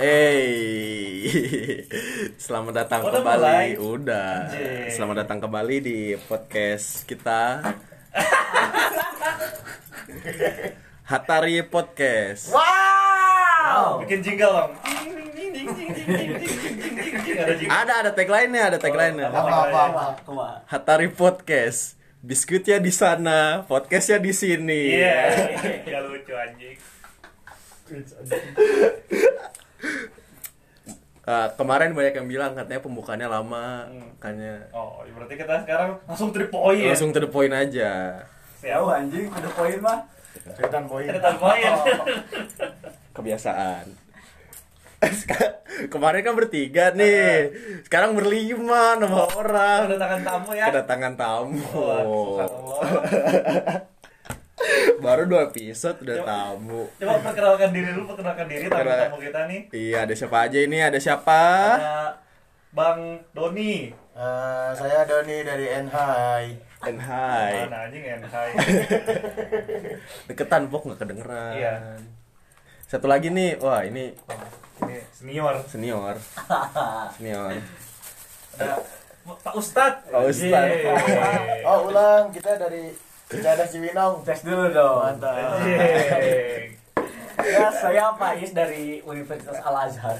Hey, selamat datang Udah kembali. mulai? Udah, Anjing. selamat datang kembali di podcast kita. Hatari Podcast. Wow. Bikin jingle dong. Ada. Ada ada tagline-nya, ada tagline-nya. Apa, apa, apa. Hatari Podcast. Biskuitnya di sana, podcastnya di sini. Iya. Gak lucu anjing. Eh, kemarin banyak yang bilang katanya pembukaannya lama, Hmm. makanya Oh, ya berarti kita sekarang langsung the point. langsung the point aja. Siap. anjing, ada poin mah. Cerita poin. Cerita poin. kebiasaan. Kemarin kan bertiga nih, sekarang berlima nama orang. Kedatangan tamu ya. Kedatangan tamu. Oh. Baru dua episode udah Coba- tamu. Coba perkenalkan diri dulu, perkenalkan diri Perkenal- tamu-tamu kita nih. Iya, ada siapa aja ini? Ada siapa? Ada Bang Doni. Eh, saya Doni dari NHI. Dan hai. Mana anjing ya? Hai. Deketan pok nggak kedengeran. Iya. Satu lagi nih, wah ini Ini senior. senior. Senior. Ada Pak Ustad. Pak Ustad. Yeay. Oh, ulang kita dari Cicadas Cibinong. Tes dulu dong. Mantap. Yeay. Ya, saya Faiz dari Universitas Al Azhar.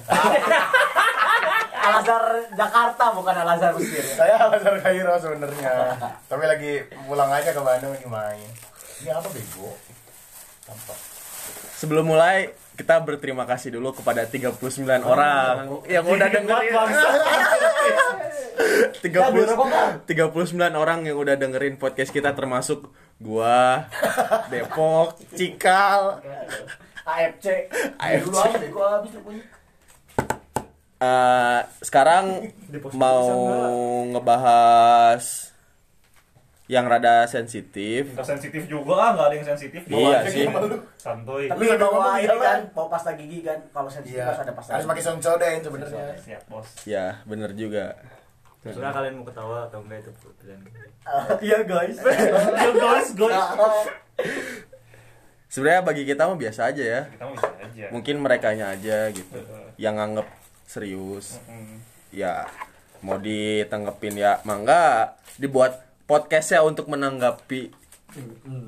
Al Azhar Jakarta bukan Al Azhar Mesir. Saya Al-Azhar Kairo sebenarnya. Tapi lagi pulang aja ke Bandung ini main. Ini apa bego? Tampak. Sebelum mulai kita berterima kasih dulu kepada 39 orang. Yang udah dengerin. 30 39 orang yang udah dengerin podcast kita termasuk gua Depok, Cikal. AFC. AFC. Eh, sekarang mau ngebahas yang rada sensitif. Nggak sensitif juga ah, nggak ada yang sensitif. Iya sih. gitu. Santuy. Tapi sambil bawa ini iya, kan, bawa pasta gigi kan. Kalau sensitif Iya. harus ada pasta. Harus pakai soncoden sebenarnya. Siap bos. Ya, bener juga. Sebenarnya kalian mau ketawa atau enggak itu pilihan. Iya guys. Yo guys, guys. Sebenarnya bagi kita mah biasa aja ya. Kita mau bisa aja. Mungkin merekanya aja gitu. Yang nganggep serius. Hmm. Ya, mau ditanggepin ya, mangga dibuat podcastnya untuk menanggapi.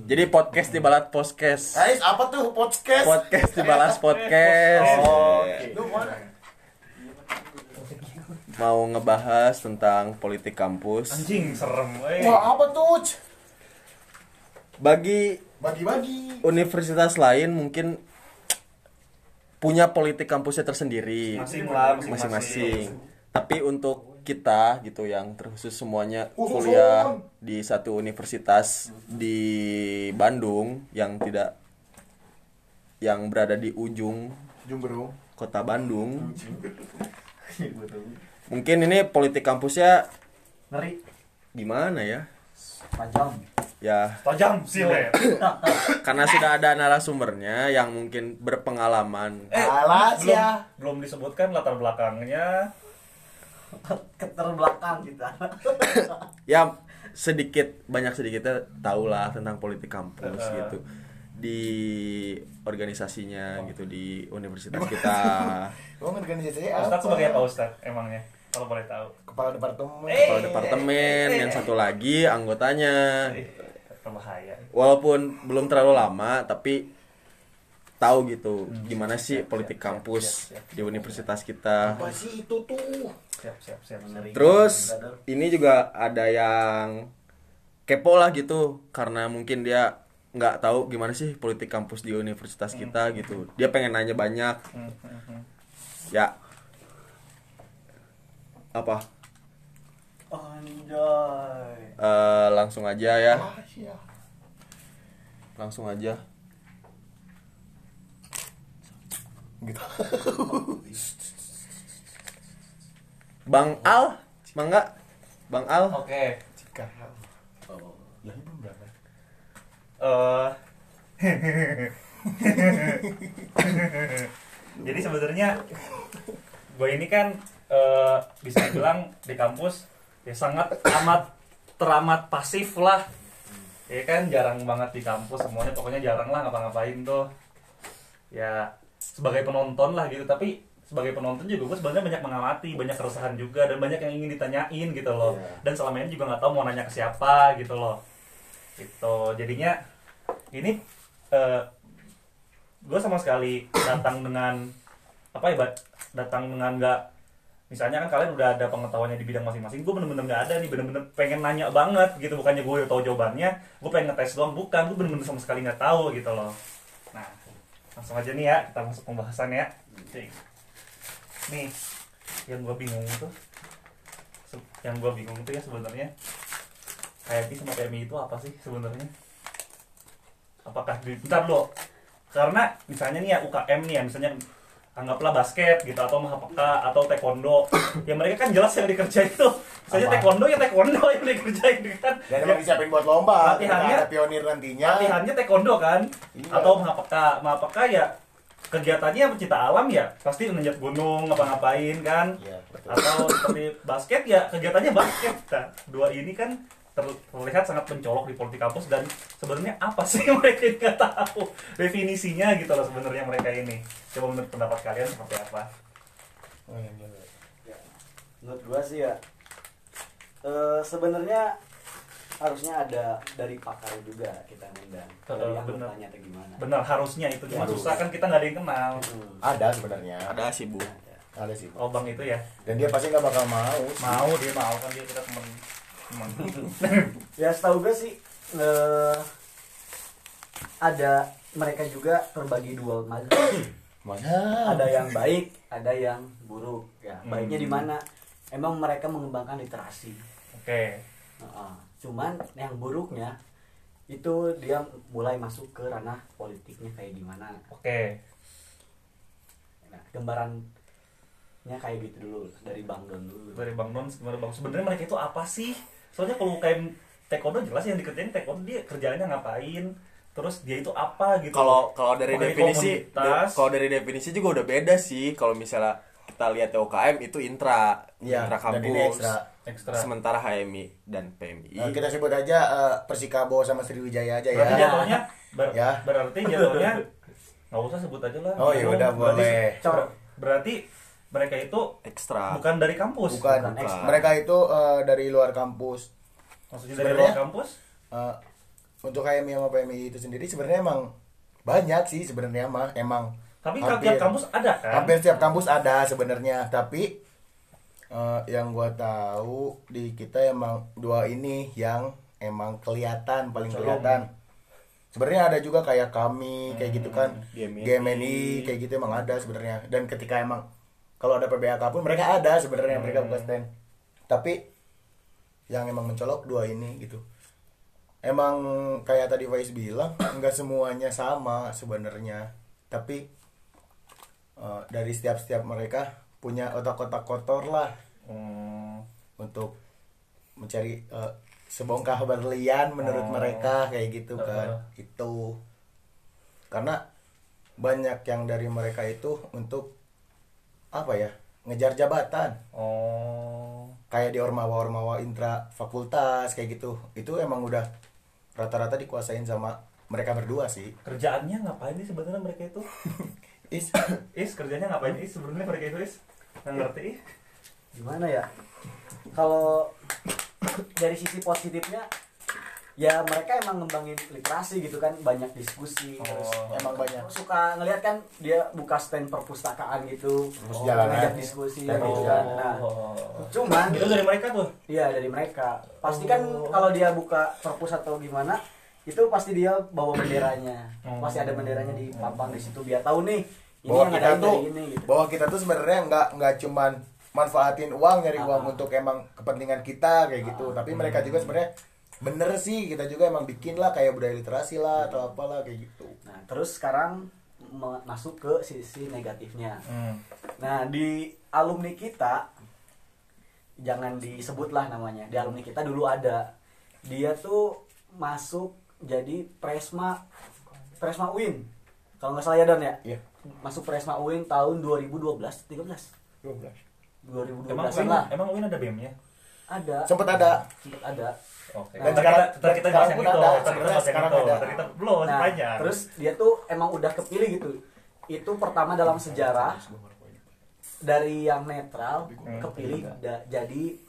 Jadi podcast dibalas podcast. Guys, apa tuh podcast? Podcast dibalas podcast. Oh, mana? Mau ngebahas tentang politik kampus. Anjing serem. eh. Wah, apa tuh? Bagi Bagi-bagi. universitas lain mungkin punya politik kampusnya tersendiri masing-masing. Tapi untuk kita gitu yang terkhusus semuanya Khusus kuliah on. di satu universitas di Bandung yang tidak yang berada di ujung Jumberung. kota Bandung. Mungkin ini politik kampusnya Ngeri. gimana ya? Panjang. Ya, Tajam sih le. karena sudah ada narasumbernya yang mungkin berpengalaman. Eh, Alas belum, ya. belum disebutkan latar belakangnya. Keterbelakang kita. ya sedikit banyak sedikitnya tahu lah tentang politik kampus Heeh. gitu di organisasinya gitu di universitas kita Gua organisasi Ustadz apa? sebagai apa Ustadz emangnya? Kalau boleh tahu. Kepala departemen. Eh. kepala departemen yang satu lagi anggotanya Eh, berbahaya. walaupun belum terlalu lama tapi tahu gitu gimana sih politik kampus di universitas kita Apa sih itu tuh? Siap, siap, siap. siap. terus ini juga ada yang kepo lah gitu karena mungkin dia nggak tahu gimana sih politik kampus di universitas kita gitu dia pengen nanya banyak Hmm, hmm, hmm. ya apa Anjay. Eh, langsung aja ya Ah, iya. langsung aja Gitu. bang Al mangga bang Al Oke. Jika. Oh, ya ini belum berapa. eh Jadi sebenarnya gue ini kan eh, bisa dibilang di kampus ya sangat amat teramat pasif lah. Ya kan jarang banget di kampus semuanya pokoknya jarang lah ngapa-ngapain tuh. ya sebagai penonton lah gitu. Tapi sebagai penonton juga gue sebenarnya banyak mengamati banyak keresahan juga dan banyak yang ingin ditanyain gitu loh. Iya. dan selama ini juga nggak tahu mau nanya ke siapa gitu loh. Itu jadinya ini eh, gue sama sekali datang dengan apa ya datang dengan nggak misalnya kan kalian udah ada pengetahuannya di bidang masing-masing gue bener-bener nggak ada nih bener-bener pengen nanya banget gitu. Bukannya gue tahu jawabannya gue pengen ngetes doang bukan. Gue bener-bener sama sekali nggak tahu gitu loh. Nah langsung aja nih ya kita masuk pembahasan ya. Nih yang gue bingung tuh yang gue bingung tuh ya sebenarnya kayak sama PMI itu apa sih sebenarnya? Apakah di bentar lo karena misalnya nih ya UKM nih ya misalnya anggaplah basket gitu atau MHPK atau taekwondo ya mereka kan jelas yang dikerjain itu Apa? taekwondo ya taekwondo yang dikerjain kan Dan Ya, emang disiapin buat lomba. Latihannya- Ada pionir nantinya. latihannya taekwondo kan Iya. atau MHPK MHPK ya kegiatannya pecinta alam ya pasti menanjak gunung ngapa-ngapain kan Iya, betul. atau seperti basket ya kegiatannya basket nah, dua ini kan ter- terlihat sangat mencolok di politik kampus dan sebenarnya apa sih mereka nggak tahu definisinya gitu loh sebenarnya mereka ini coba menurut pendapat kalian seperti apa Oh. Ya, menurut gua sih ya eh, sebenarnya harusnya ada dari pakar juga kita ngundang dari benar. anggotanya atau gimana benar harusnya itu cuma Harus. susah kan kita nggak ada yang kenal Hmm. Ada sebenarnya. ada sih bu Ada. Ada sih. oh bang itu ya Dan dia pasti nggak bakal mau. sih. mau dia mau kan dia kita temen temen ya setahu gue sih eh, ada mereka juga terbagi dua mazhab Masa? ada yang baik ada yang buruk ya Hmm. baiknya di mana emang mereka mengembangkan literasi oke. Heeh. cuman yang buruknya itu dia mulai masuk ke ranah politiknya kayak gimana. Oke. Nah gambarannya kayak gitu dulu dari bang don dulu. Dari bang non gimana bang sebenarnya mereka itu apa sih? Soalnya kalau UKM taekwondo jelas yang dikerjain taekwondo dia kerjaannya ngapain? Terus dia itu apa gitu? Kalau kalau dari Pokoknya definisi de- kalau dari definisi juga udah beda sih. Kalau misalnya kita lihat UKM itu intra. Iya, intra dan ini kampus. ekstra. Ekstra sementara HMI dan PMI Nah, kita sebut aja eh, Persikabo sama Sriwijaya aja berarti ya. jatuhnya ber- Ya. berarti jatuhnya nggak usah sebut aja lah Oh, ya udah, Berarti- boleh. ber- berarti mereka itu ekstra bukan dari kampus Bukan. Bukan ekstra. Mereka itu eh, dari luar kampus. maksudnya dari Sebenarnya- luar kampus Eh, untuk HMI sama PMI itu sendiri sebenarnya emang banyak sih sebenarnya mah emang tapi hampir- tiap kampus ada kan hampir setiap kampus ada sebenarnya tapi eh, yang gua tahu di kita emang dua ini yang emang kelihatan paling kelihatan. Sebenarnya ada juga kayak kami kayak gitu kan. GMNI. GMNI kayak gitu emang ada sebenarnya. Dan ketika emang kalau ada PBAK pun mereka ada sebenarnya mereka buka stand. Tapi yang emang mencolok dua ini gitu. Emang kayak tadi Faiz bilang nggak semuanya sama sebenarnya. Tapi eh, dari setiap-setiap mereka punya otak-otak kotor lah Hmm, untuk mencari eh, sebongkah berlian menurut Oh. mereka kayak gitu kan. Itu. Karena banyak yang dari mereka itu untuk apa ya ngejar jabatan. Oh. Kayak di ormawa-ormawa intra fakultas kayak gitu. Itu emang udah rata-rata dikuasain sama mereka berdua sih. Kerjaannya ngapain sih sebenarnya mereka itu? Is. Is kerjanya ngapain? Is sebenarnya mereka itu is. Nggak ngerti. Gimana ya kalau dari sisi positifnya ya mereka emang ngembangin literasi gitu kan banyak diskusi terus Oh. emang banyak suka ngelihat kan dia buka stand perpustakaan gitu Terus oh, jalanan. ngajak diskusi Stand gitu kan jalan. nah Oh. cuman itu dari mereka tuh iya dari mereka pasti kan Oh. kalau dia buka perpus atau gimana itu pasti dia bawa benderanya Oh. pasti ada benderanya di pampang di situ biar tahu nih ini bahwa yang kita ngadain tuh ini gitu bahwa kita tuh sebenarnya nggak nggak cuman manfaatin uang nyari Ah. uang untuk emang kepentingan kita kayak gitu tapi mereka juga sebenarnya bener sih kita juga emang bikin lah kayak budaya literasi lah atau apalah kayak gitu nah terus sekarang masuk ke sisi negatifnya hmm. Nah, di alumni kita jangan disebut lah namanya. Di alumni kita dulu ada. Dia tuh masuk jadi Presma Presma UIN. Kalau nggak salah ya Don ya? Iya. Masuk Presma UIN tahun 2012, 13. 2012 emang an Win lah. emang Win ada BM nya Ada. sempet ada Sempet ada. Oke. Dan Ntar sekarang- kita, kita sekarang bahas yang pun itu. kita bahas yang sekarang itu. kita belum masih Nah, panjang. terus dia tuh emang udah kepilih gitu. itu pertama dalam sejarah dari yang netral Hmm. kepilih da- jadi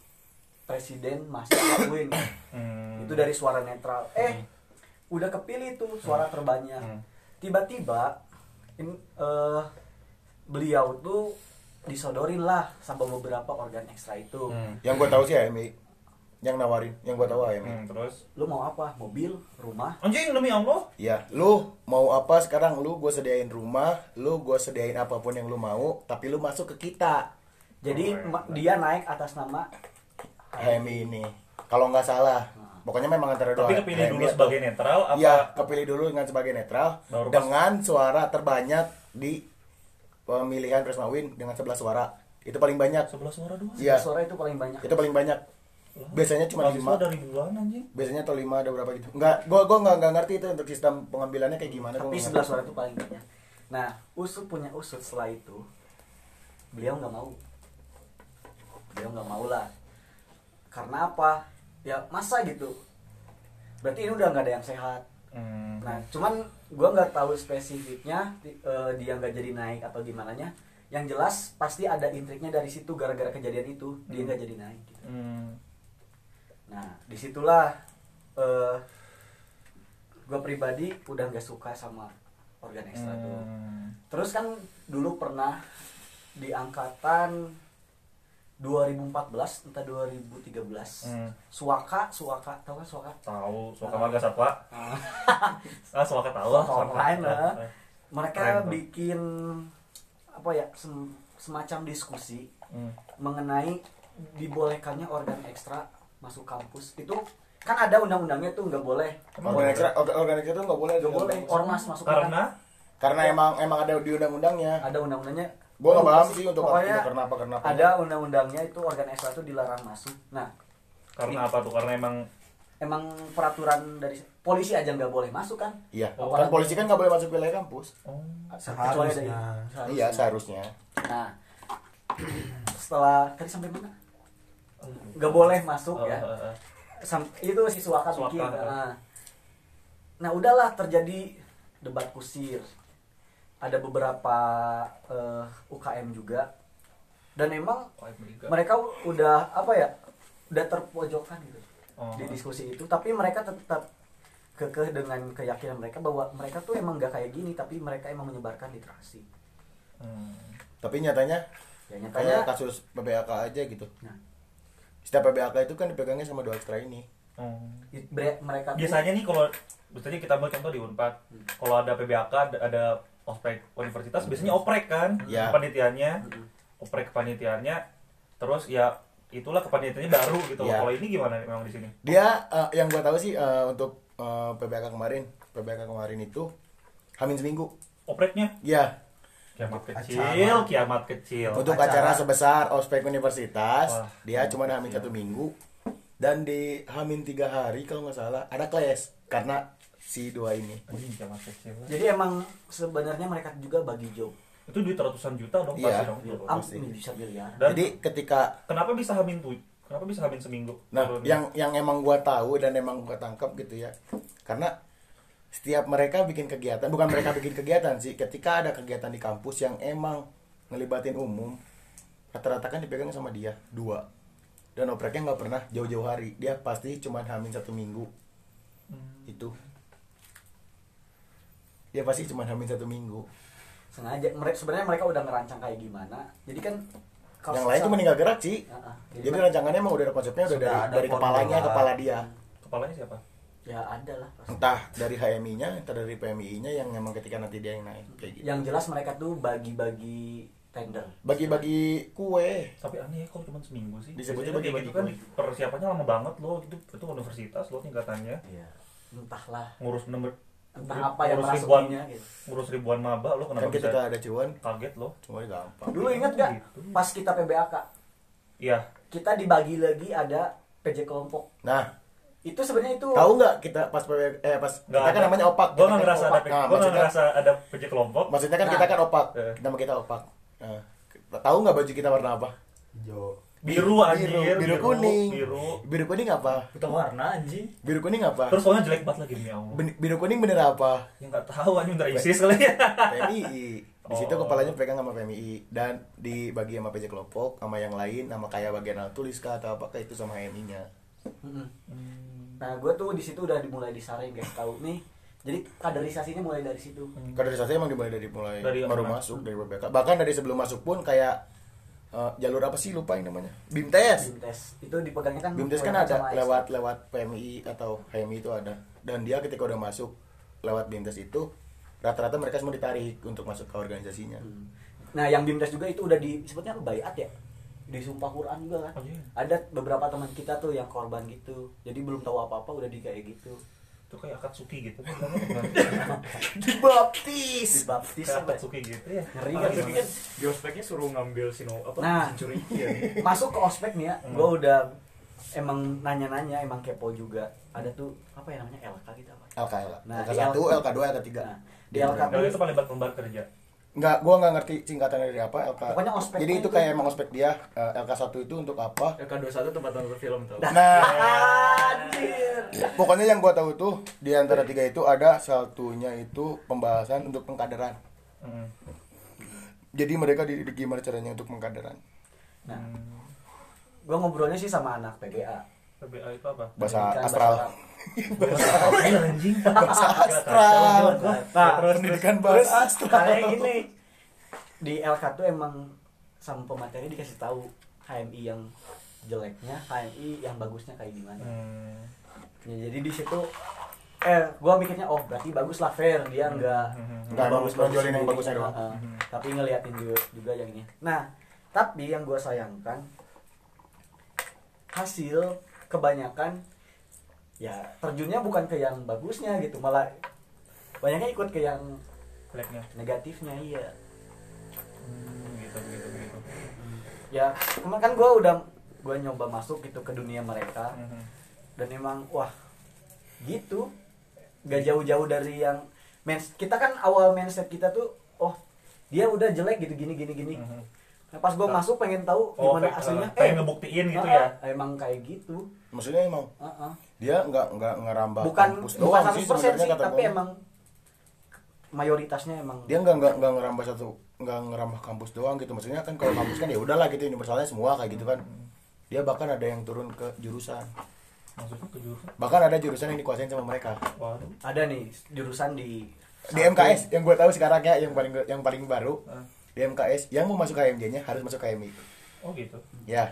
presiden mahasiswa UIN Hmm. itu dari suara netral eh udah kepilih tuh suara terbanyak Hmm. tiba-tiba in- eh, beliau tuh disodorin lah sama beberapa organ ekstra itu Hmm. Yang gue tahu sih HMI. Yang nawarin, yang gue tahu HMI. Hmm, terus lu mau apa mobil rumah anjing demi Allah Ya, lu mau apa sekarang? Lu gue sediain rumah, lu gue sediain apa pun yang lu mau, tapi lu masuk ke kita jadi Keren. ma- dia naik atas nama HMI ini. Kalau nggak salah, pokoknya memang antara dua. tapi kepilih HMI dulu sebagai netral apa Iya, kepilih dulu dengan sebagai netral Baru dengan suara terbanyak di pemilihan Presma Win dengan 11 suara. Itu paling banyak. sebelah suara doang Iya, suara itu paling banyak itu paling banyak. Biasanya cuma 5. dari ribuan anjing Biasanya atau 5 ada berapa gitu. Enggak, gua gua enggak, enggak ngerti itu untuk sistem pengambilannya kayak gimana tapi nggak sebelah ngerti. suara itu paling banyak nah usut punya usut setelah itu beliau nggak mau beliau nggak mau lah karena apa ya masa gitu berarti ini udah nggak ada yang sehat Hmm. nah cuman gua nggak tahu spesifiknya di- eh, dia nggak jadi naik atau gimana nya yang jelas pasti ada intriknya dari situ gara-gara kejadian itu dia Hmm. nggak jadi naik gitu. Hmm. Nah, di situlah eh gue pribadi udah nggak suka sama organ ekstra tuh. Hmm. Terus kan dulu pernah di angkatan 2014 entah 2013 Hmm. Suaka Suaka tahu kan Suaka tahu suaka Ah. marga satwa Ah, ah suaka tahu Suaka online lah. mereka Keren tuh. bikin apa ya sem- semacam diskusi Hmm. mengenai dibolehkannya organ ekstra masuk kampus itu kan ada undang-undangnya tuh nggak boleh Organ ekstra, organ, organ ekstra itu nggak boleh. nggak boleh ormas masuk karena Karena emang emang ada di undang-undangnya. ada undang-undangnya Gua nggak paham sih untuk pokoknya untuk kenapa kenapa. ada undang-undangnya itu organ ekstra itu dilarang masuk nah karena apa tuh karena emang emang peraturan dari polisi aja nggak boleh masuk kan Iya, Oh. kan polisi kan nggak boleh masuk wilayah kampus. oh kecuali dari Seharusnya. Iya, seharusnya. nah setelah tadi sampai mana nggak boleh masuk Oh, ya. Sam- itu si Suaka Suaka, bikin ya. nah. nah udahlah terjadi debat kusir ada beberapa eh, UKM juga dan emang mereka udah apa ya udah terpojokan gitu Oh. di diskusi itu tapi mereka tetap kekeh dengan keyakinan mereka bahwa mereka tuh emang gak kayak gini tapi mereka emang menyebarkan literasi Hmm. Tapi nyatanya ya kayak nyatanya kasus PBAK aja gitu. Nah. Setiap PBAK itu kan dipegangnya sama dua ekstra ini. Oh. bre- mereka tuh- biasanya nih kalau biasanya kita ambil contoh di Unpad Hmm. kalau ada PBAK ada, ada oprek universitas biasanya oprek kan Ya. kepanitiaannya oprek kepanitiaannya terus ya itulah kepanitiaannya baru gitu. Ya. kalau ini gimana memang di sini Dia eh, yang gua tahu sih eh, untuk eh, PBAK kemarin, PBAK kemarin itu hamin seminggu. opreknya Ya, kiamat Acara. kecil kiamat kecil untuk acara. acara sebesar ospek universitas, Wah. dia cuma hamin satu minggu. Dan di hamin tiga hari kalau nggak salah ada kelas karena si dua ini. Kecil jadi emang sebenarnya mereka juga bagi job itu duit ratusan juta dong Iya. pasti dong am Pasti. bisa miliar dan Jadi ketika kenapa bisa hamin tuh kenapa bisa hamin seminggu Nah, Turunnya? yang yang emang gua tahu dan emang gua tangkap gitu ya. Karena setiap mereka bikin kegiatan, bukan mereka bikin kegiatan sih, ketika ada kegiatan di kampus yang emang ngelibatin umum, rata-rata kan dipegang sama dia dua. Dan opreknya nggak pernah jauh-jauh hari, dia pasti cuma hamin satu minggu. Hmm. Itu. Dia pasti cuma hamin satu minggu. sengaja mereka sebenarnya mereka udah ngerancang kayak gimana jadi kan kalau yang lain tuh sama- meninggal gerak sih. Ah, ah. Jadi rancangannya emang udah ada konsepnya udah dari, ada dari kepalanya formula. kepala dia. kepalanya siapa ya ada lah pasti. entah dari HMI-nya, entah dari PMI-nya yang memang ketika nanti dia yang naik kayak gitu. yang jelas mereka tuh bagi-bagi tender Bagi-bagi kue. tapi aneh ya kalau cuma seminggu sih Disebutnya bagi-bagi gitu kan kue. persiapannya lama banget loh itu itu universitas loh tingkatannya ya entahlah ngurus nomor entah apa yang ngurus ribuan gitu ngurus ribuan maba lo Kan kenapa bisa ada cuan, kaget lo cuma gampang. dulu ingat gak Gitu. pas kita PBAK iya kita dibagi lagi ada PJ kelompok Nah, itu sebenarnya itu tahu nggak kita pas eh pas nggak kita kan ada. namanya opak. gue kita nggak kan ngerasa ada opak. Nah, gue nggak ngerasa ada PJ kelompok maksudnya kan Nah. kita kan opak. Eh. Nama kita opak. Nah, tahu nggak baju kita warna apa? Jo. Biru anjir biru, biru kuning. biru Biru kuning apa? Buta warna anjing. Biru kuning apa? terus soalnya jelek banget lagi demi allah Ben- biru kuning bener apa? ya nggak tahu anjing bentar isis kali ya PMI. Di situ Oh. kepalanya pegang sama PMI dan dibagi sama PJ kelompok sama yang lain sama kayak bagian alat tulis kah atau apakah itu sama. Mm-mm. Hmm. Nah, gue tuh di situ udah dimulai disaring guys tahu nih. Jadi kaderisasinya mulai dari situ. Kaderisasi emang dimulai dari mulai Dari baru mana? masuk dari PBK. Bahkan dari sebelum masuk pun kayak eh, jalur apa sih lupa yang namanya? BIMTES. BIMTES itu dipegangnya kan BIMTES kan ada lewat lewat PMI atau HMI itu ada. Dan dia ketika udah masuk lewat BIMTES itu rata-rata mereka semua ditarik untuk masuk ke organisasinya. Hmm. Nah, yang BIMTES juga itu udah disebutnya apa bayat ya? Di sumpah Quran juga kan. Oh, iya. Ada beberapa teman kita tuh yang korban gitu. Jadi belum tahu apa-apa udah di kayak gitu. Itu kayak Akatsuki gitu. Dibaptis. Dibaptis Kayak? Akatsuki gitu ya. Ngeri kan tapi gitu. kan di ospeknya suruh ngambil sino apa Nah. curi iya Masuk ke ospek nih ya, Hmm. gue udah emang nanya-nanya, emang kepo juga. Ada tuh apa ya namanya LK gitu apa? LKL. Nah, di LK1, L- LK2, LK3. Nah, di LK itu paling lembar kerja. Enggak, gua nggak ngerti singkatan dari apa LK. Pokoknya ospeknya Jadi itu itu. kayak emang ospek dia. eh, LK1 itu untuk apa? LK21 tempat nonton film tau Nah, Anjir. pokoknya yang gua tahu tuh di antara tiga itu ada satunya itu pembahasan untuk pengkaderan. Hmm. Jadi mereka dididik gimana caranya untuk pengkaderan. Nah, gue ngobrolnya sih sama anak PBA. PBA itu apa? Bahasa Pendidikan astral. Iya anjing. Bahasa astral. Nah, Pendidikan Terus bahasa astral. kayak gini di LK tuh emang sama pemateri dikasih tahu HMI yang jeleknya, HMI yang bagusnya kayak gimana. Hmm. Ya, jadi di situ eh gua mikirnya oh berarti bagus lah fair dia enggak Nggak emang nonjolin yang bagusnya doang. Heeh. tapi ngeliatin juga, juga yang ini nah tapi yang gua sayangkan hasil kebanyakan ya terjunnya bukan ke yang bagusnya gitu malah banyaknya ikut ke yang Jeleknya. negatifnya iya Hmm, gitu gitu gitu. ya kemarin kan gua udah gua nyoba masuk gitu ke dunia mereka Hmm. dan emang wah gitu gak jauh-jauh dari yang mens kita kan awal mindset kita tuh oh dia udah jelek gitu gini gini gini Mhm. Nah, pas gue masuk pengen tahu Oh, gimana pe- aslinya eh, pengen ngebuktiin gitu ah, ya. ah, emang kayak gitu Maksudnya emang Ah, ah. dia nggak nggak ngerambah bukan kampus bukan doang 100% sih sih sebenarnya kata tapi gua. emang mayoritasnya emang dia nggak nggak nggak ngerambah satu nggak ngerambah kampus doang gitu maksudnya kan kalau kampus kan ya udahlah gitu universalnya semua kayak gitu kan dia bahkan ada yang turun ke jurusan Maksudnya ke jurusan? bahkan ada jurusan yang dikuasain sama mereka Waduh. ada nih jurusan di di MKS yang gue tahu sekarang ya yang paling yang paling baru. Di MKS yang mau masuk KMJ nya harus masuk KMI Oh gitu. ya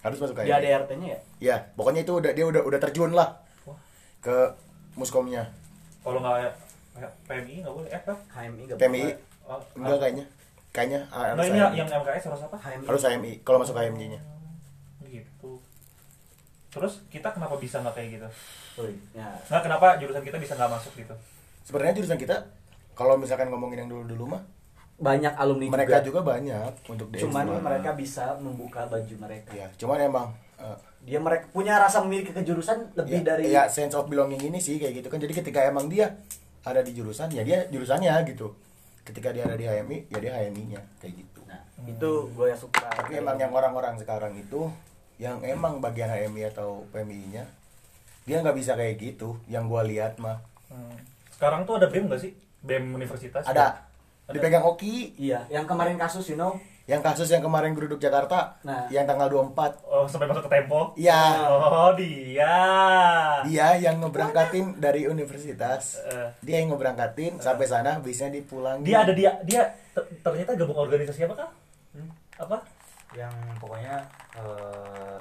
harus masuk di KMI ADRT-nya ya ya pokoknya itu udah dia udah udah terjun lah Wah. ke muskomnya Kalau nggak kayak PMI nggak boleh. Eh apa? HMI gak PMI Oh, enggak kayaknya kayaknya ah, Nah harus ini HMI. yang MKS harus apa? HMI harus HMI kalau masuk KMJ nya Gitu. Terus kita kenapa bisa nggak kayak gitu? Oh, ya. Nah kenapa jurusan kita bisa nggak masuk gitu? sebenarnya jurusan kita kalau misalkan ngomongin yang dulu dulu mah banyak alumni mereka juga, juga banyak untuk DS cuman mereka bisa membuka baju mereka. Ya cuman emang eh, dia mereka punya rasa memiliki kejurusan lebih ya, dari ya sense of belonging ini sih kayak gitu kan. Jadi ketika emang dia ada di jurusan ya dia jurusannya gitu. Ketika dia ada di HMI ya dia HMI nya kayak gitu. Nah itu gue yang suka. Tapi emang yang orang-orang sekarang itu yang emang bagian HMI atau PMI nya dia nggak bisa kayak gitu. Yang gua lihat mah. Hmm. Sekarang tuh ada BEM nggak sih? BEM universitas? ada Ada. Dipegang Oki iya yang kemarin kasus you know yang kasus yang kemarin geruduk Jakarta Nah. yang tanggal 24 Oh sampai masuk ke Tempo? iya Oh dia. dia yang ngeberangkatin dari universitas Eh, dia yang ngeberangkatin sampai sana bisnya dipulangin dia ada dia dia ter- ternyata gabung organisasi apa kah? Hmm? Apa? yang pokoknya eh,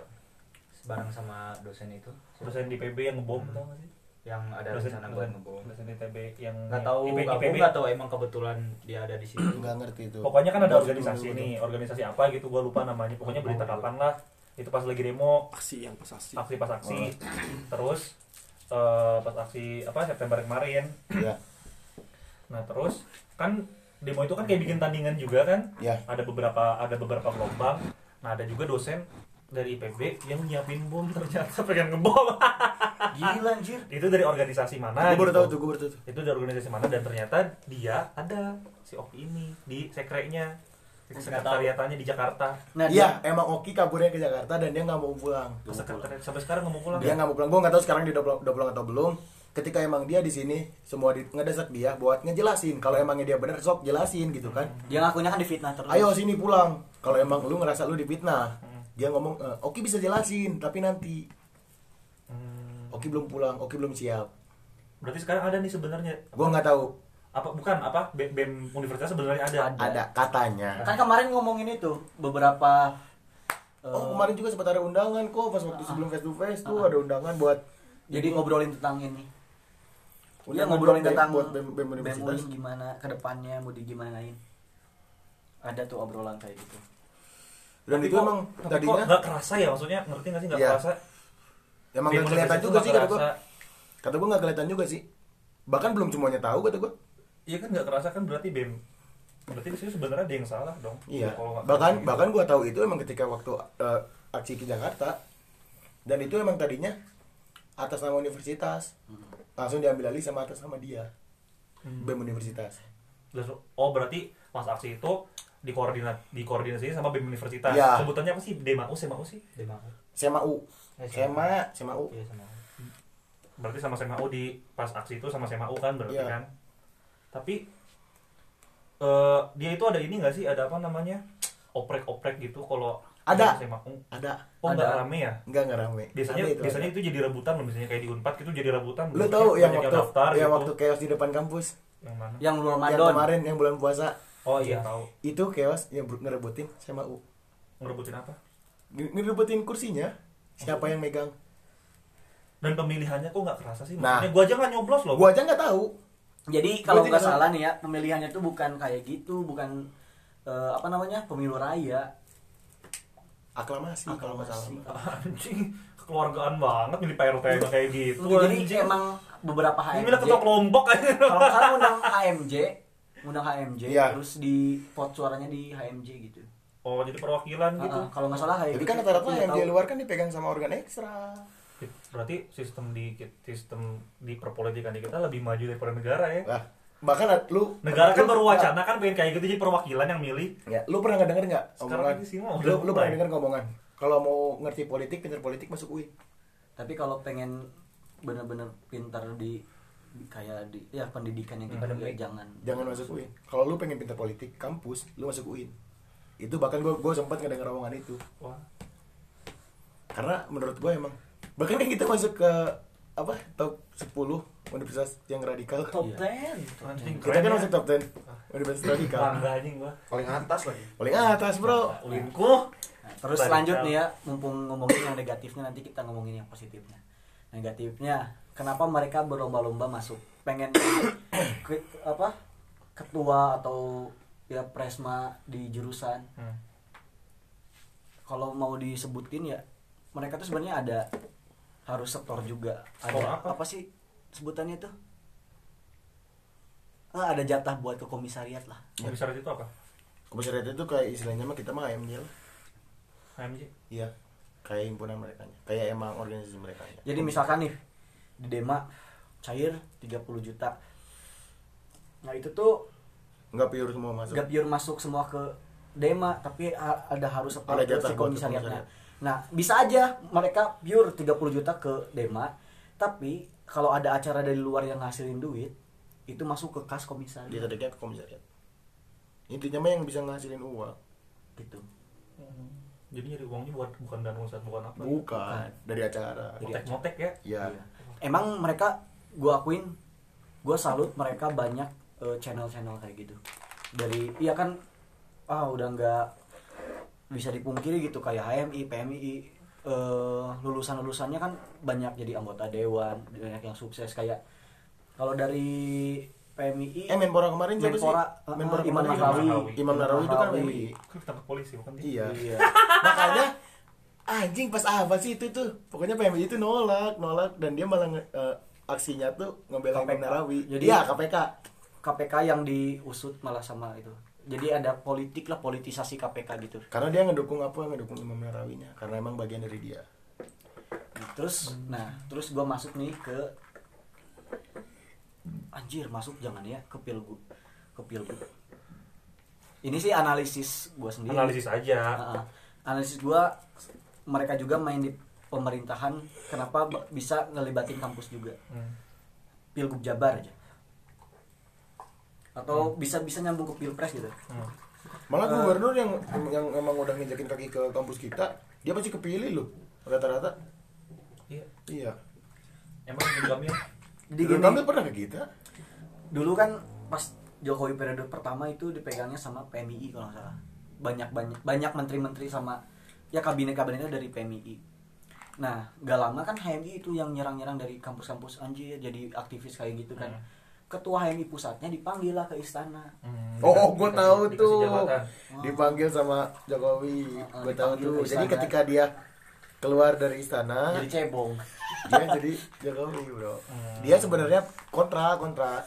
bareng sama dosen itu Dosen di PB yang ngebom tau gak sih? Yang ada Dosen, rencana buat dosen, ngebom dosen di TB yang nggak tahu IP, gabung IPB. nggak tahu emang kebetulan dia ada di situ nggak ngerti itu Pokoknya kan ada organisasi dulu- nih, organisasi apa gitu gua lupa namanya. Pokoknya berita kapan lah. Itu pas lagi demo, aksi yang pas aksi aksi pas aksi. Terus eh, pas aksi apa September kemarin. ya Nah, terus kan demo itu kan kayak bikin tandingan juga kan? ya Ada beberapa ada beberapa gelombang. Nah, ada juga dosen dari IPB yang nyiapin bom ternyata pengen ngebom. gila anjir. Itu dari organisasi mana? gue baru gitu. tahu tuh gue baru tahu itu dari organisasi mana dan ternyata dia ada si Oki ini di sekreknya tahu. sekretariatannya di Jakarta. Nah iya. emang Oki kaburnya ke Jakarta dan dia nggak mau pulang. Sekretariat sampai sekarang nggak mau pulang? Dia nggak mau pulang. Gue nggak tahu sekarang dia udah pulang, udah pulang atau belum. Ketika emang dia di sini semua di, ngedesak dia buat ngejelasin. Kalau emangnya dia bener sok jelasin gitu kan. Dia ngakunya kan difitnah terus. ayo sini pulang. Kalau emang lu ngerasa lu difitnah dia ngomong "Eh, Oki bisa jelasin tapi nanti. Hmm, Oki belum pulang Oki belum siap. Berarti sekarang ada nih sebenarnya? Gua nggak tahu. Apa bukan apa? BEM BEM universitas sebenarnya ada? Ada. ada. katanya. Kan kemarin ngomongin itu beberapa eh, oh kemarin juga sempat ada undangan kok pas waktu sebelum face to face tuh ada undangan buat jadi ngobrolin tentang ini. Dia Undangan ngobrolin buat BEM- tentang buat BEM, BEM BEM universitas. UIN gimana ke depannya mau digimanain. Ada tuh obrolan kayak gitu. Dan Tapi itu kok- emang tapi kok tadinya nggak kerasa ya? Maksudnya ngerti nggak sih nggak Iya. kerasa? Emang gak kelihatan juga sih kata gua. kerasa. kata gua nggak kelihatan juga sih. Bahkan belum semuanya tahu kata gua. Iya kan nggak kerasa kan berarti BEM. Berarti di sini sebenarnya ada yang salah dong. Iya. Bahkan kerasa bahkan gua tahu itu emang ketika waktu eh, aksi ke Jakarta. Dan itu emang tadinya atas nama universitas. Langsung diambil alih sama atas nama dia. Hmm. BEM universitas. Oh berarti pas aksi itu dikoordinat dikoordinasi sama BEM universitas Iya. sebutannya apa sih DEMAU SEMAU sih Demau. Sema U. Eh, Sema, Sema U. Iya sama. berarti sama SEMAU di pas aksi itu sama SEMAU kan berarti Iya. kan tapi eh dia itu ada ini nggak sih ada apa namanya oprek-oprek gitu kalau Ada. di SEMAU Ada. oh Ada. nggak rame ya Enggak enggak rame. biasanya Ada itu, biasanya ada. itu jadi rebutan loh misalnya kayak di Unpad itu jadi rebutan Lu tahu yang waktu daftar yang gitu. waktu chaos di depan kampus yang mana Yang yang Ramadan. kemarin yang bulan puasa oh iya Iya. tahu itu chaos yang ngerebutin Sema U. ngerebutin apa Nge- Ngerebutin kursinya siapa yang megang? dan pemilihannya kok nggak kerasa sih Nah. maksudnya gua aja nggak nyoblos loh Gua aja nggak tahu. Jadi kalau nggak salah nih ya pemilihannya tuh bukan kayak gitu, bukan eh, apa namanya pemilu raya. Aklamasi, kalau nggak salah. Aklamasi. anjing kekeluargaan banget milih PRU kayak kayak gitu Jadi anjing. emang beberapa ini HMJ. milih ketua kelompok aja Kalau salah undang HMJ, undang HMJ, Iya. terus di pot suaranya di HMJ gitu. oh jadi perwakilan gitu Ah, ah, kalau nggak salah kayak Tapi kan rata-rata di tahu. luar kan dipegang sama organ ekstra. berarti sistem di sistem di perpolitikan di kita lebih maju daripada negara ya Lah, bahkan lu negara kan baru wacana kan pengen kayak gitu jadi perwakilan yang milih Ya, lu pernah nggak denger nggak Sekarang omongan? ini sih mah Lu, lu pernah denger nggak omongan? Kalau mau ngerti politik, pintar politik masuk UI. Tapi kalau pengen bener-bener pintar di kayak di ya pendidikan yang Akademik. ya jangan Jangan masuk UI. Kalau lu pengen pintar politik, kampus, lu masuk UI. Itu bahkan gua gua sempat ngedenger omongan itu. wah Karena menurut gua emang bahkan kan kita masuk ke apa? Top 10 universitas yang radikal. top Iya. 10 anjing Kita kan masuk ya. top 10 universitas radikal. anjing gua paling atas lagi Paling atas, Bro. ulinku Nah, terus Radikal. lanjut nih ya, mumpung ngomongin yang negatifnya nanti kita ngomongin yang positifnya. Negatifnya, kenapa mereka berlomba-lomba masuk? Pengen ke- apa? Ketua atau ya presma di jurusan. Hmm. Kalau mau disebutin ya, mereka tuh sebenarnya ada harus setor juga. Ada Setor apa? sih sebutannya tuh? Ah, ada jatah buat ke komisariat lah. komisaris itu apa Komisariat itu kayak istilahnya mah kita mah AMJ lah. HMJ Iya. Kayak himpunan mereka. Kayak emang organisasi mereka. Jadi misalkan nih di Dema cair 30 juta. Nah, itu tuh nggak pure semua masuk. gak pure masuk semua ke Dema, tapi ada harus setor Ada si komisariatnya. komisariat. Nah, bisa aja mereka pure 30 juta ke Dema, tapi kalau ada acara dari luar yang ngasilin duit, itu masuk ke kas Dia komisariat tadinya ke komisariat. Intinya mah yang bisa ngasilin uang. gitu. jadi nyari uangnya buat bukan dana usaha bukan apa Bukan dari acara. Motek motek ya Iya. Iya. Emang mereka gua akuin gua salut mereka banyak eh, channel-channel kayak gitu. Dari iya kan ah udah nggak bisa dipungkiri gitu kayak HMI, PMI eh, lulusan-lulusannya kan banyak jadi anggota dewan, banyak yang sukses kayak kalau dari PMI Eh Menpora kemarin siapa sih? Menpora, eh, Menpora Imam kemarin Nahrawi. Imam Nahrawi itu kan Nahrawi. MUI. kan polisi bukan dia Iya. Iya. Makanya anjing pas apa sih itu tuh? Pokoknya PMI itu nolak, nolak dan dia malah eh, aksinya tuh ngebelain KPK. Imam Nahrawi. Jadi- Iya, KPK. KPK yang diusut malah sama itu. Jadi ada politik lah politisasi KPK gitu. Karena dia ngedukung apa? Ngedukung Imam Nahrawinya. Karena emang bagian dari dia. terus nah terus gue masuk nih ke anjir masuk jangan ya ke pilgub ke pilgub ini sih analisis gue sendiri analisis aja Heeh. analisis gue mereka juga main di pemerintahan kenapa bisa ngelibatin kampus juga Hmm. pilgub Jabar aja atau bisa bisa nyambung ke pilpres gitu Hmm. Malah Eh. gubernur yang yang emang udah nginjekin kaki ke kampus kita, dia pasti kepilih loh. Rata-rata. Iya. Iya. Emang Ridwan gini Kamil pernah ke kita? dulu kan pas Jokowi periode pertama itu dipegangnya sama PMI kalau nggak salah banyak banyak banyak menteri-menteri sama ya kabinet kabinetnya dari PMI nah gak lama kan HMI itu yang nyerang-nyerang dari kampus-kampus anjir jadi aktivis kayak gitu kan Hmm. ketua HMI pusatnya dipanggil lah ke istana Oh, gue tahu dikasih tuh. jabatan. Dipanggil sama Jokowi. Oh, Gue tahu tuh. Jadi ketika dia keluar dari istana, jadi cebong dia jadi Jokowi, Bro. Dia sebenarnya kontra, kontra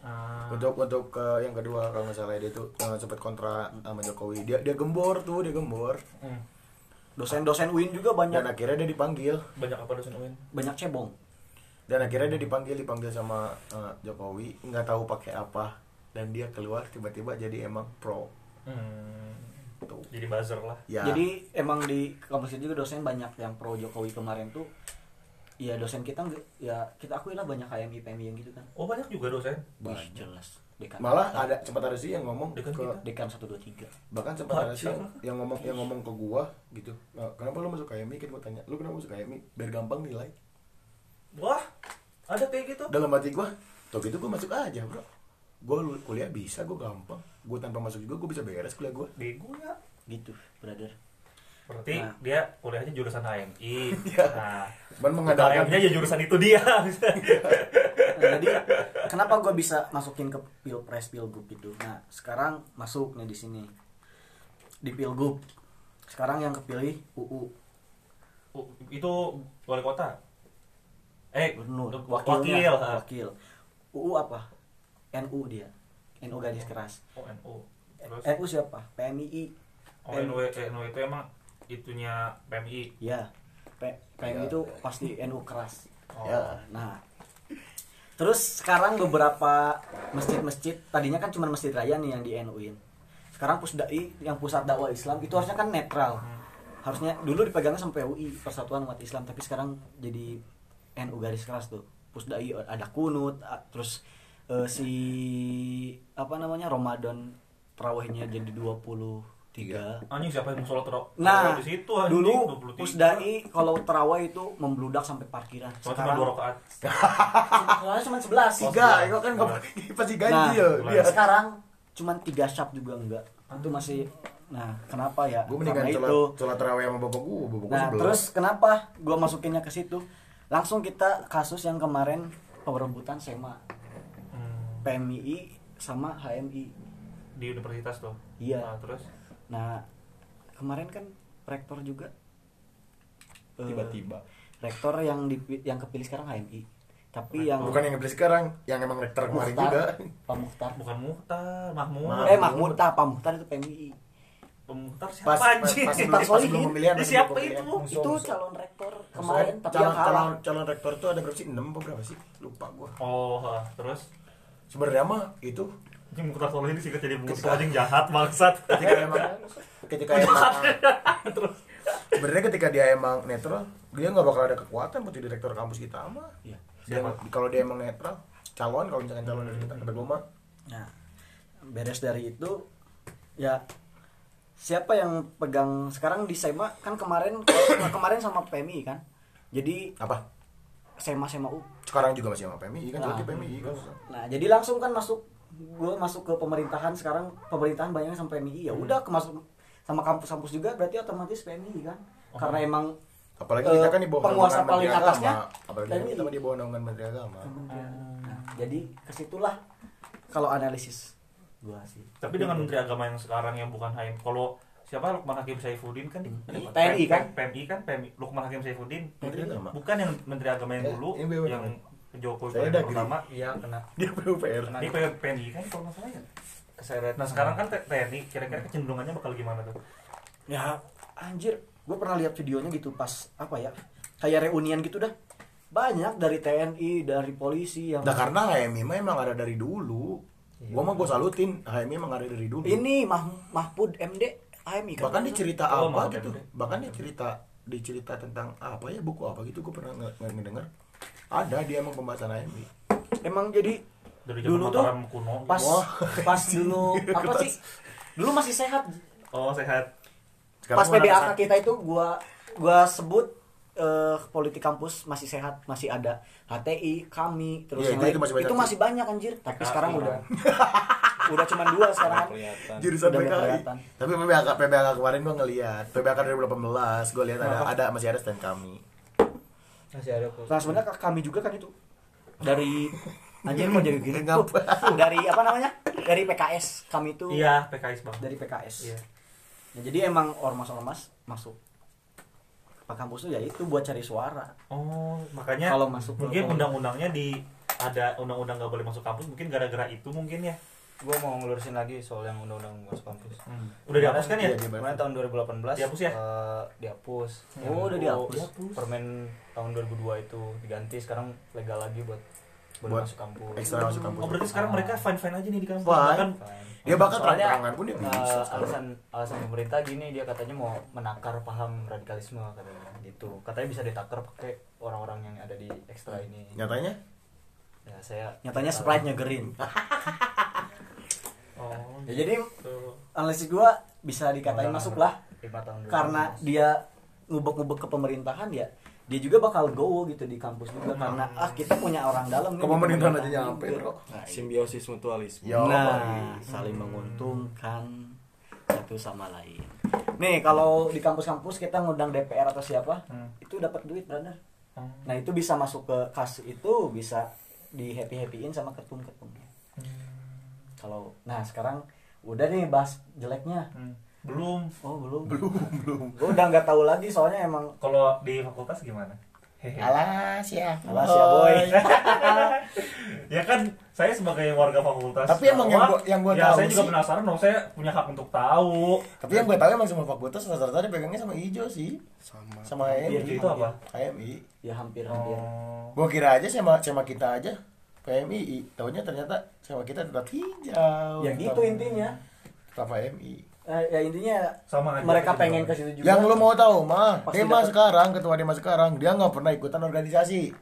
Ah. untuk untuk ke yang kedua kalau nggak salah dia tuh eh, sempat kontra sama Jokowi. Dia dia gembor tuh, dia gembor. Hmm. Dosen-dosen UIN juga banyak Dan akhirnya dia dipanggil. Banyak apa dosen UIN? banyak cebong Dan akhirnya dia dipanggil, dipanggil sama eh, Jokowi, nggak tahu pakai apa. Dan dia keluar tiba-tiba jadi emang pro. Hmm. Tuh. Jadi buzzer lah. Ya. Jadi emang di kampus juga dosen banyak yang pro Jokowi kemarin tuh ya dosen kita nggak ya kita akui lah banyak HMI PMI yang gitu kan Oh banyak juga dosen. Wih, jelas dekan malah ada sempat ada sih yang ngomong Dekan ke kita. dekan satu dua tiga. Bahkan sempat ada sih yang, yang ngomong yang ngomong ke gua gitu. "Nah, kenapa lu masuk KMI kan gua tanya lu kenapa masuk KMI biar gampang nilai. Wah, ada kayak gitu. dalam hati gua tuh gitu gua masuk aja bro. Gua lu- kuliah bisa gua gampang. Gua tanpa masuk juga gua bisa beres kuliah gua. Bego ya. gitu brother Berarti Nah. dia kuliahnya jurusan HMI. Iya. Nah, cuman mengandalkan HMI-nya ya jurusan itu dia. Nah, jadi kenapa gue bisa masukin ke pilpres pilgub itu nah sekarang masuk nih di sini di pilgub sekarang yang kepilih UU Oh, itu wali kota. Eh, gubernur wakil. wakilnya ha. wakil UU apa NU dia NU garis keras Oh, NU. Terus NU siapa PMI oh, NU, NU itu emang itunya PMI. ya P- PMI Ya. itu pasti NU keras Oh. Ya. Nah, terus sekarang beberapa masjid-masjid tadinya kan cuma masjid raya nih yang di NU-in. Sekarang Pusdai yang pusat dakwah Islam itu harusnya kan netral. Harusnya dulu dipegangnya sampai UI Persatuan Umat Islam, tapi sekarang jadi NU garis keras tuh. Pusdai ada kunut, terus eh, si apa namanya Ramadan terawihnya jadi 23. Anjing siapa yang mau sholat terawih Nah, di situ anjing dulu 23. Pusdai kalau terawih itu membludak sampai parkiran. Cuma cuma dua rakaat. Soalnya cuma 11 tiga itu kan nggak pakai- pasti ganjil Nah, dia sekarang cuman tiga syap juga enggak. Itu masih nah, kenapa ya? gua mendingan Karena sholat itu. sholat tarawih sama bapak gua bapak gua Nah, terus kenapa gua masukinnya ke situ? Langsung kita kasus yang kemarin perebutan SEMA Hmm, PMI sama HMI. di universitas tuh. Iya. Nah, terus Nah, kemarin kan rektor juga eh, tiba-tiba rektor yang dipi- yang kepilih sekarang HMI. Tapi yang bukan yang beli sekarang yang emang rektor kemarin juga Pak Mukhtar. bukan Muhtar, Mahmud. Mahmud. Eh Mahmud tak Pak Mukhtar itu PMI. Muhtar siapa pas pas, anjing? pas, pas sebelum Solihin. pemilihan pas siapa sebelum itu? pemilihan. Itu calon rektor kemarin tapi calon, calon calon rektor tuh ada berapa sih? 6 apa berapa sih? Lupa gua. Oh, ha, terus Sebenarnya mah itu anjing Muhtar Solihin sih jadi musuh Ketika- anjing jahat bangsat. ketika emang ketika emang sebenarnya ketika dia emang netral dia nggak bakal ada kekuatan buat jadi direktur kampus kita mah Iya. kalau dia emang netral calon kalau misalkan calon dari kita kata gua mah Nah, beres dari itu ya siapa yang pegang sekarang di SEMA kan kemarin kemarin sama PMI kan. Jadi apa SEMA SEMA U. sekarang juga masih sama PMI kan Nah. berarti PMI kan Nah, jadi langsung kan masuk gue masuk ke pemerintahan sekarang pemerintahan banyaknya sama PMI. Ya udah ke masuk sama kampus-kampus juga berarti otomatis PMI kan. Karena emang apalagi Eh, kita kan di bawah penguasa naungan paling Menteri atasnya Agama. apalagi PMI. kita mah di bawah naungan Menteri Agama Nah, jadi ke situlah kalau analisis gua sih. Tapi dengan Menteri Agama yang sekarang yang bukan HM, kalau siapa Lukman Hakim Saifuddin kan? PMI kan? PMI kan PMI Lukman Hakim Saifuddin. Menteri Agama Bukan yang Menteri Agama yang Eh, dulu yang Jokowi Saya ada pertama. Iya kena. dia PUPR Ini kayak PMI kan kalau nggak salah ya. Keseret. Nah sekarang kan TNI, kira-kira kecenderungannya bakal gimana tuh? Ya anjir, gue pernah lihat videonya gitu pas apa ya? Kayak reunian gitu dah. Banyak dari TNI, dari polisi yang Nah karena HMI mah emang ada dari dulu Gua mah gua salutin HMI emang ada dari dulu ini Mah Mahfud MD AMI kan. bahkan dia cerita Oh, apa gitu ya, bahkan dia cerita dicerita tentang apa ya buku apa gitu gue pernah nge- nge- ngedenger ada dia emang pembahasan HMI emang jadi Dari dulu tuh kuno. pas pas dulu apa sih? Dulu masih sehat. Oh, sehat. pas mana PBAK pesan? kita itu gua gua sebut eh, politik kampus masih sehat masih ada. HTI kami terus yang itu- masih banyak itu masih banyak anjir. Tapi PKI. sekarang udah udah cuma dua sekarang. jurusan PKI tapi PBAK PBAK kemarin gua ngeliat. PBAK 2018 gua lihat ada ada masih ada stand kami masih ada nah sebenarnya kami juga kan itu dari anjir mau jadi gini dari apa namanya? Dari PKS kami itu Iya, PKS Bang. dari PKS Iya. Ya, jadi emang ormas-ormas masuk. Ke kampus tuh ya itu buat cari suara. Oh, makanya Kalau masuk mungkin undang-undangnya di ada undang-undang nggak boleh masuk kampus mungkin gara-gara itu mungkin ya. Gue mau ngelurusin lagi soal yang undang-undang masuk kampus Udah dihapus kan ya? Iya, Kemarin tahun 2018 Dihapus ya? eh, dihapus. Oh, udah dihapus. Permen tahun 2002 itu diganti sekarang legal lagi buat boleh Buat masuk kampus. ekstra masuk kampus Oh, berarti sekarang mereka fine-fine aja nih di kampus. Fine. Bahkan Fine. dia bakal Soalnya, terang-terangan pun dia bisa sekarang. alasan alasan pemerintah gini dia katanya mau menakar paham radikalisme katanya gitu katanya bisa ditakar pakai orang-orang yang ada di ekstra ini nyatanya ya saya nyatanya tahu. sprite nya green oh, ya jadi gitu. analisis gua bisa dikatain Undangan. masuk lah lima tahun dulu. karena dia ngubek-ngubek ke pemerintahan ya dia juga bakal go gitu di kampus juga karena ah kita punya orang dalam nih Ke di pemerintahan aja nyampe, juga. bro. Nah, simbiosis mutualisme Yo. Nah, saling menguntungkan satu sama lain. Nih, kalau di kampus-kampus kita ngundang DPR atau siapa, Hmm. itu dapat duit, brother. Oh. Nah, itu bisa masuk ke kas itu bisa di happy happyin sama ketum-ketumnya. Kalau nah sekarang udah nih bahas jeleknya. Hmm. Belum. Oh, belum. belum belum Gue udah nggak tahu lagi soalnya emang Kalau di fakultas gimana? Alas ya alas ya, boy. ya kan saya sebagai warga fakultas Tapi emang yang gua- yang gua ya tahu saya juga sih- penasaran dong saya punya hak untuk tahu tapi yang gue tahu emang semua fakultas rata-rata pegangnya sama hijau sih sama sama Iya, HMI itu apa HMI Ya hampir-hampir. oh gue kira aja sama sama kita aja PMI tahunya ternyata sama kita tetap hijau Ya gitu Tetap- intinya. tetap HMI Eh, ya intinya Sama aja, mereka pengen ke situ juga. yang lu mau tahu mah Pasti Dema dapat. sekarang ketua Dema sekarang dia nggak pernah ikutan organisasi.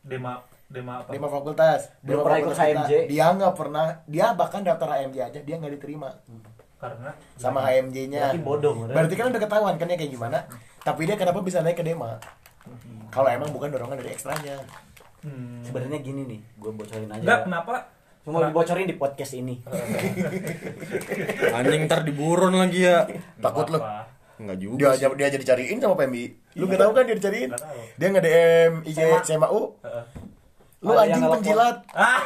Dema dema apa? Dema fakultas. Dema pernah ikut. HMJ. dia nggak pernah dia bahkan daftar HMJ aja dia nggak diterima. Karena sama HMJ-nya Berarti bodoh, berarti kan udah ketahuan kan ya kayak gimana. Tapi dia kenapa bisa naik ke Dema? Kalau emang bukan dorongan dari ekstranya hmm. Sebenarnya gini nih, gue bocorin aja. enggak kenapa Cuma dibocorin di podcast ini. anjing ntar diburon lagi ya takut lu? Enggak juga dia sih. aja dia jadi cariin sama PMI lu nggak tahu kan dia dicariin Nggak dia nge DM IG Sema. SMA U Heeh. lu anjing penjilat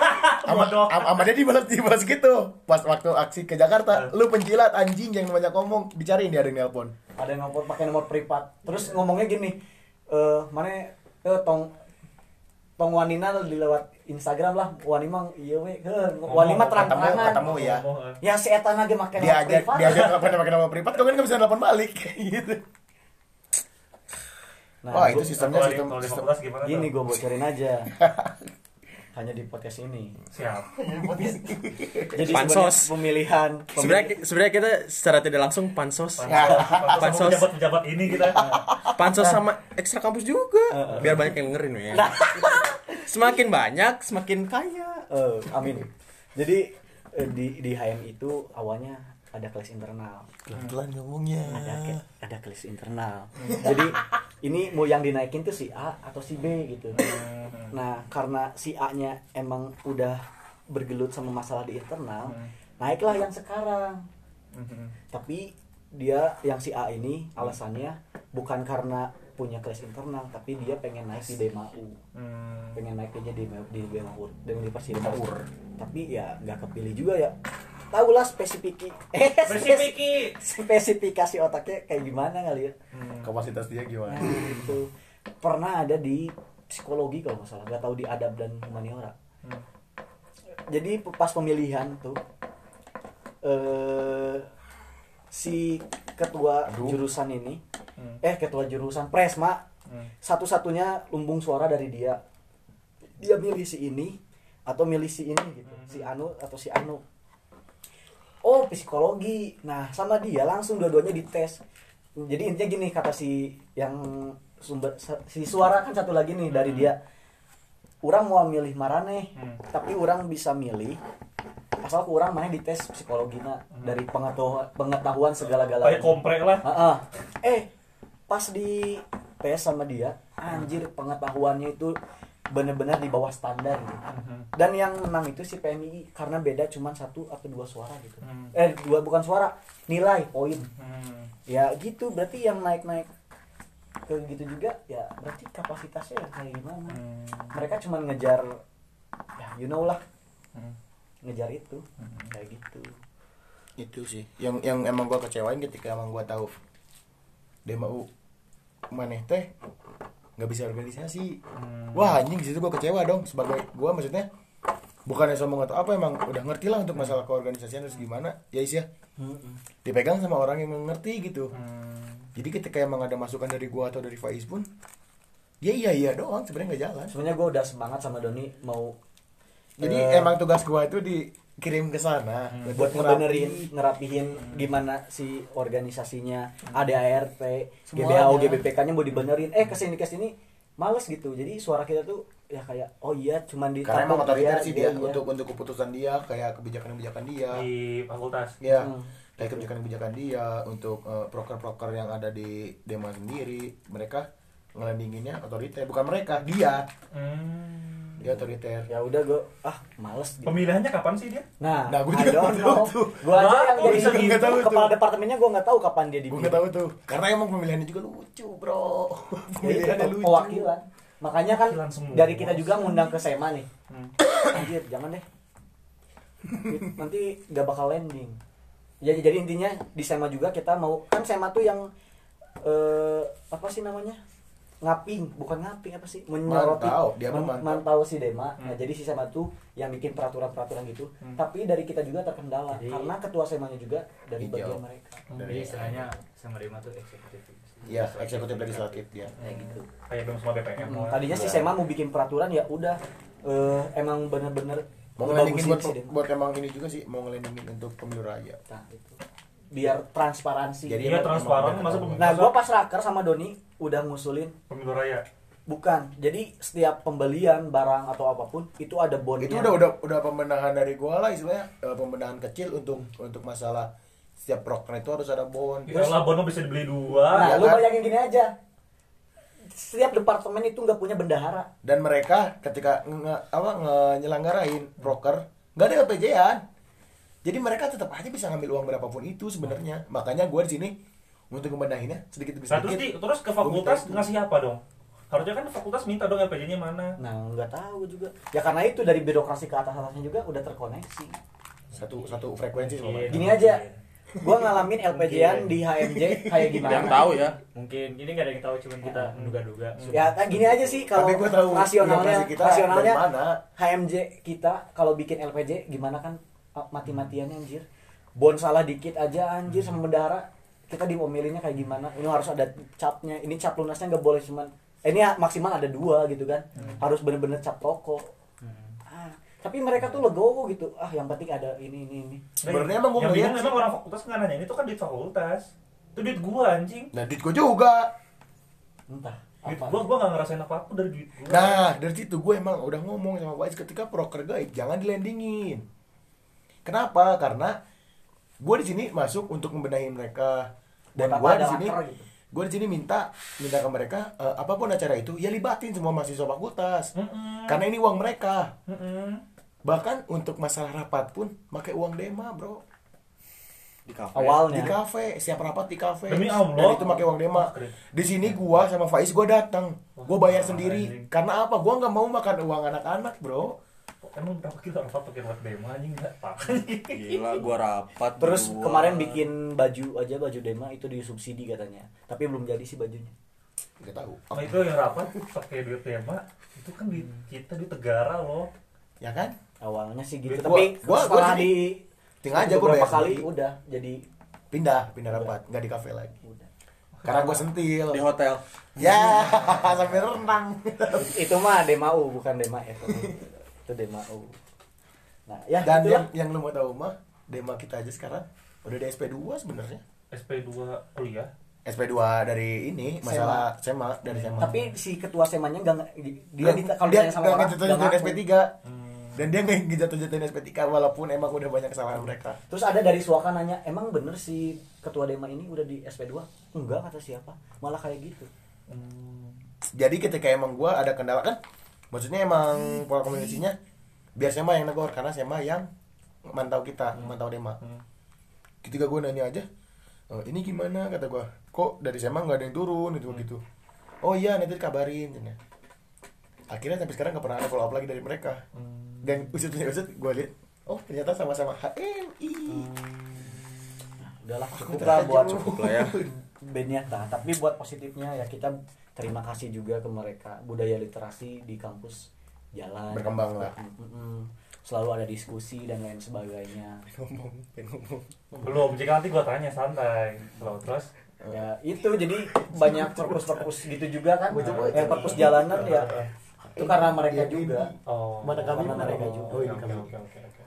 sama bodoh sama dia dibalas dibalas gitu pas waktu aksi ke Jakarta lu penjilat anjing yang banyak ngomong dicariin dia ada yang nelpon Ada yang ngomong pakai nomor privat. Terus ngomongnya gini, eh mana eh tong tong wanina di lewat Instagram lah. Wanima iya we. Heuh, wanima Ngomong, terang-terangan. ketemu ya Oh, eh. Ya si eta dia nomor aja privat. dia aja pernah pakai nama privat kau kan nggak bisa nelpon balik gitu Nah, Wah, itu sistemnya sistem sistem gini gue bocorin aja. Hanya di podcast ini. siap. Jadi Pansos. pemilihan sebenarnya sebenarnya kita secara tidak langsung pansos. Pansos. Pansos. pejabat pejabat ini kita. Pansos sama ekstra kampus juga. Biar banyak yang dengerin ya. Semakin banyak semakin kaya. Amin. Jadi eh, di di HM itu awalnya ada kelas internal. pelan ngomongnya Ada ke- ada kelas internal. Jadi ini mau yang dinaikin tuh si A atau si B gitu. Nah, karena si A-nya emang udah bergelut sama masalah di internal, naiklah yang sekarang. Tapi dia yang si A ini alasannya bukan karena punya kelas internal, tapi dia pengen naik di DMAU Hmm. pengen naiknya di di Bemahur di Universitas tapi ya nggak kepilih juga ya tahulah spesifiki. Eh Spesifiki. spesifikasi otaknya kayak gimana kali ya? Kapasitas dia gimana? Nah, itu pernah ada di psikologi kalau nggak salah. Nggak tahu di adab dan humaniora. Hmm. jadi pas pemilihan tuh eh si ketua Aduh. jurusan ini Hmm. eh ketua jurusan presma Hmm. satu-satunya lumbung suara dari dia. Dia milih si ini atau milih si ini gitu. Si Anu atau si Anu oh psikologi. Nah sama dia langsung dua-duanya dites. Jadi intinya gini kata si yang sumber si suara kan satu lagi nih dari dia. Orang mau milih marane Hmm. tapi orang bisa milih asal ku orang mana dites psikologina dari pengetahuan pengetahuan segala-galanya. Kayak kompre lah. Heeh. eh pas di tes sama dia anjir pengetahuannya itu bener-bener di bawah standar gitu. dan yang menang itu si PMI karena beda cuman satu atau dua suara gitu Hmm. eh dua bukan suara nilai poin Hmm. ya gitu berarti yang naik-naik ke gitu juga ya berarti kapasitasnya yang kayak gimana Hmm. mereka cuma ngejar ya you know lah Hmm. ngejar itu kayak gitu itu sih yang yang emang gua kecewain ketika emang gua tahu demo maneh teh nggak bisa organisasi. Hmm. wah anjing situ gua kecewa dong. Sebagai gua maksudnya bukannya sombong atau apa emang udah ngerti lah untuk masalah keorganisasian harus gimana. Ya is ya. Dipegang sama orang yang ngerti gitu. Hmm. jadi ketika emang ada masukan dari gua atau dari Faiz pun dia iya iya doang sebenarnya nggak jalan. Sebenarnya gue udah semangat sama Doni mau jadi Eh, emang tugas gua itu dikirim ke sana Hmm. buat ngebenerin ngerapihin gimana si organisasinya ADART GBHO Semuanya. GBPK nya mau dibenerin eh ke sini ke sini males gitu jadi suara kita tuh ya kayak oh iya cuman di karena emang otoriter sih dia iya. untuk untuk keputusan dia kayak kebijakan-kebijakan dia di fakultas ya Hmm. kayak kebijakan-kebijakan dia untuk eh, proker-proker yang ada di demo sendiri mereka ngelandinginnya otoriter bukan mereka dia. Hmm. dia otoriter. Ya udah gue ah males gitu. pemilihannya kapan sih dia? Nah, Nah, gua I juga nggak tahu. Tuh. Gua aja Nah, yang jadi bisa gitu? Nggak tahu tuh. kepala departemennya gue nggak tahu kapan dia gue dipilih nggak tahu tuh. Karena emang pemilihannya juga lucu bro. Ya, pemilihannya lucu. pewakilan makanya kan dari kita juga ngundang ke SEMA nih. Hmm. anjir jangan deh. Nanti gak bakal landing. Ya jadi intinya di SEMA juga kita mau kan SEMA tuh yang eh, apa sih namanya ngaping bukan ngaping apa sih menyoroti Mantau, dia memantau. mantau si Dema nah Hmm. jadi si SEMA tuh yang bikin peraturan-peraturan gitu Hmm. tapi dari kita juga terkendala Jadi- karena ketua SEMA-nya juga dari Hijau. bagian mereka Dari- Jadi istilahnya sama Dema tuh eksekutif. ya eksekutif legislatif dia kayak gitu kayak dong sama BPM Hmm, mau tadinya si Iya. SEMA mau bikin peraturan ya udah eh, emang bener-bener mau ngelendingin ngebagusin buat buat emang ini juga sih mau ngelendingin untuk pemilu raya Nah, itu. Biar transparansi. Jadi emang- transparan, masa nah gua pas raker sama Doni udah ngusulin pemilu raya. Bukan jadi setiap pembelian barang atau apa pun itu ada bondnya. Itu udah udah udah pembenahan dari gua lah istilahnya. Eh, pembenahan kecil untuk untuk masalah setiap proker itu harus ada bond. Ya lah bono bisa dibeli dua. Nah ya lu kan? bayangin gini aja. Setiap departemen itu nggak punya bendahara. Dan mereka ketika nge, apa nyelenggarain proker nggak ada LPJ-an jadi mereka tetap aja bisa ngambil uang berapapun itu sebenarnya. Makanya gua di sini untuk membenahinnya sedikit demi nah terus di, terus ke fakultas ngasih apa dong? Harusnya kan fakultas minta dong LPJ-nya mana? Nah nggak tahu juga. Ya karena itu dari birokrasi ke atas atasnya juga udah terkoneksi. Satu satu frekuensi sama gini aja. gua ngalamin LPJ-an di HMJ kayak gimana? Yang tahu ya. Mungkin ini gak ada yang tahu cuman kita menduga-duga. ya kan gini aja sih kalau Tapi gua tahu rasionalnya kita rasionalnya. HMJ kita kalau bikin LPJ gimana kan ah, mati-matiannya anjir. Bon salah dikit aja anjir sama bendahara kita diomelinnya kayak gimana? Ini harus ada capnya. Ini cap lunasnya nggak boleh cuman eh, ini maksimal ada dua gitu kan. Harus bener-bener cap toko. Ah, tapi mereka tuh legowo gitu. Ah yang penting ada ini ini ini. Sebenarnya emang gua yang ngeliat bingung sih. emang orang fakultas nggak nanya itu kan duit fakultas. Itu duit gua anjing. Nah duit gua juga. Entah duit apa gua gua nggak ngerasain apa apa dari duit gua. Nah, dari situ gue emang udah ngomong sama Wise ketika proker gaib jangan dilendingin. Kenapa? Karena gue di sini masuk untuk membenahi mereka. Dan gue di sini gitu? gue di sini minta minta ke mereka eh, apa pun acara itu ya libatin semua mahasiswa fakultas. Mm-mm. karena ini uang mereka. Mm-mm. bahkan untuk masalah rapat pun pakai uang dema bro. Di kafe. Awalnya. Di kafe. Siap rapat di kafe? Demi Allah. dan itu pakai uang dema. Di sini gua sama Faiz gua datang. Gua bayar sendiri. karena apa? Gua nggak mau makan uang anak-anak bro emang berapa kilo rapat pakai buat demo anjing? Nggak tahu gila gua rapat terus berdua. kemarin bikin baju aja baju dema itu disubsidi katanya. Tapi belum jadi sih bajunya. Nggak tahu. Nah, itu yang rapat pakai duit demo. Itu kan di kita di Tegara loh. Ya kan? Awalnya sih gitu Gua- tapi gua- gua sini di tinggal aja gua beberapa kali udah jadi pindah pindah rapat nggak di kafe lagi. Udah. Karena gua sentil. Di hotel. Ya sampai renang. Itu mah demau bukan dema F itu demau nah ya dan itulah. yang yang lu mau tahu mah dema kita aja sekarang udah di SP 2 sebenarnya SP2 kuliah SP2 dari ini masalah SEMA dari SEMA. Tapi si ketua semanya enggak dia kalau dia sama orang ngejatuhin nggak ngaku. SP3 dan dia nggak ngejatuhin SP3 walaupun emang udah banyak kesalahan mereka Terus ada dari Suaka nanya, emang bener si ketua Dema ini udah di SP2? Enggak kata siapa, malah kayak gitu. jadi ketika emang gua ada kendala kan maksudnya emang pola komunikasinya biar Sema yang negor karena Sema yang mantau kita mantau Dema. Ketika gua nanya aja "Eh, ini gimana? kata gua. Kok dari Sema nggak ada yang turun? Itu gitu. Oh iya nanti dikabarin cina. akhirnya sampai sekarang nggak pernah ada follow up lagi dari mereka. Dan usut usut gua lihat oh ternyata sama-sama HMI Udahlah Aku cukup lah buat. Cukup lah ya. bandnya tah. Tapi buat positifnya ya kita terima kasih juga ke mereka. Budaya literasi di kampus jalan. Berkembang lah. Selalu ada diskusi dan lain sebagainya. Ngomong ngomong. Belum jika nanti gua tanya santai. Slow, terus? Ya itu jadi banyak perpus-perpus gitu juga kan. Cari. perpus jalanan ya. Itu karena mereka Iya, juga. Oh. Mana kami mereka juga. oh kami oke, oke, oke.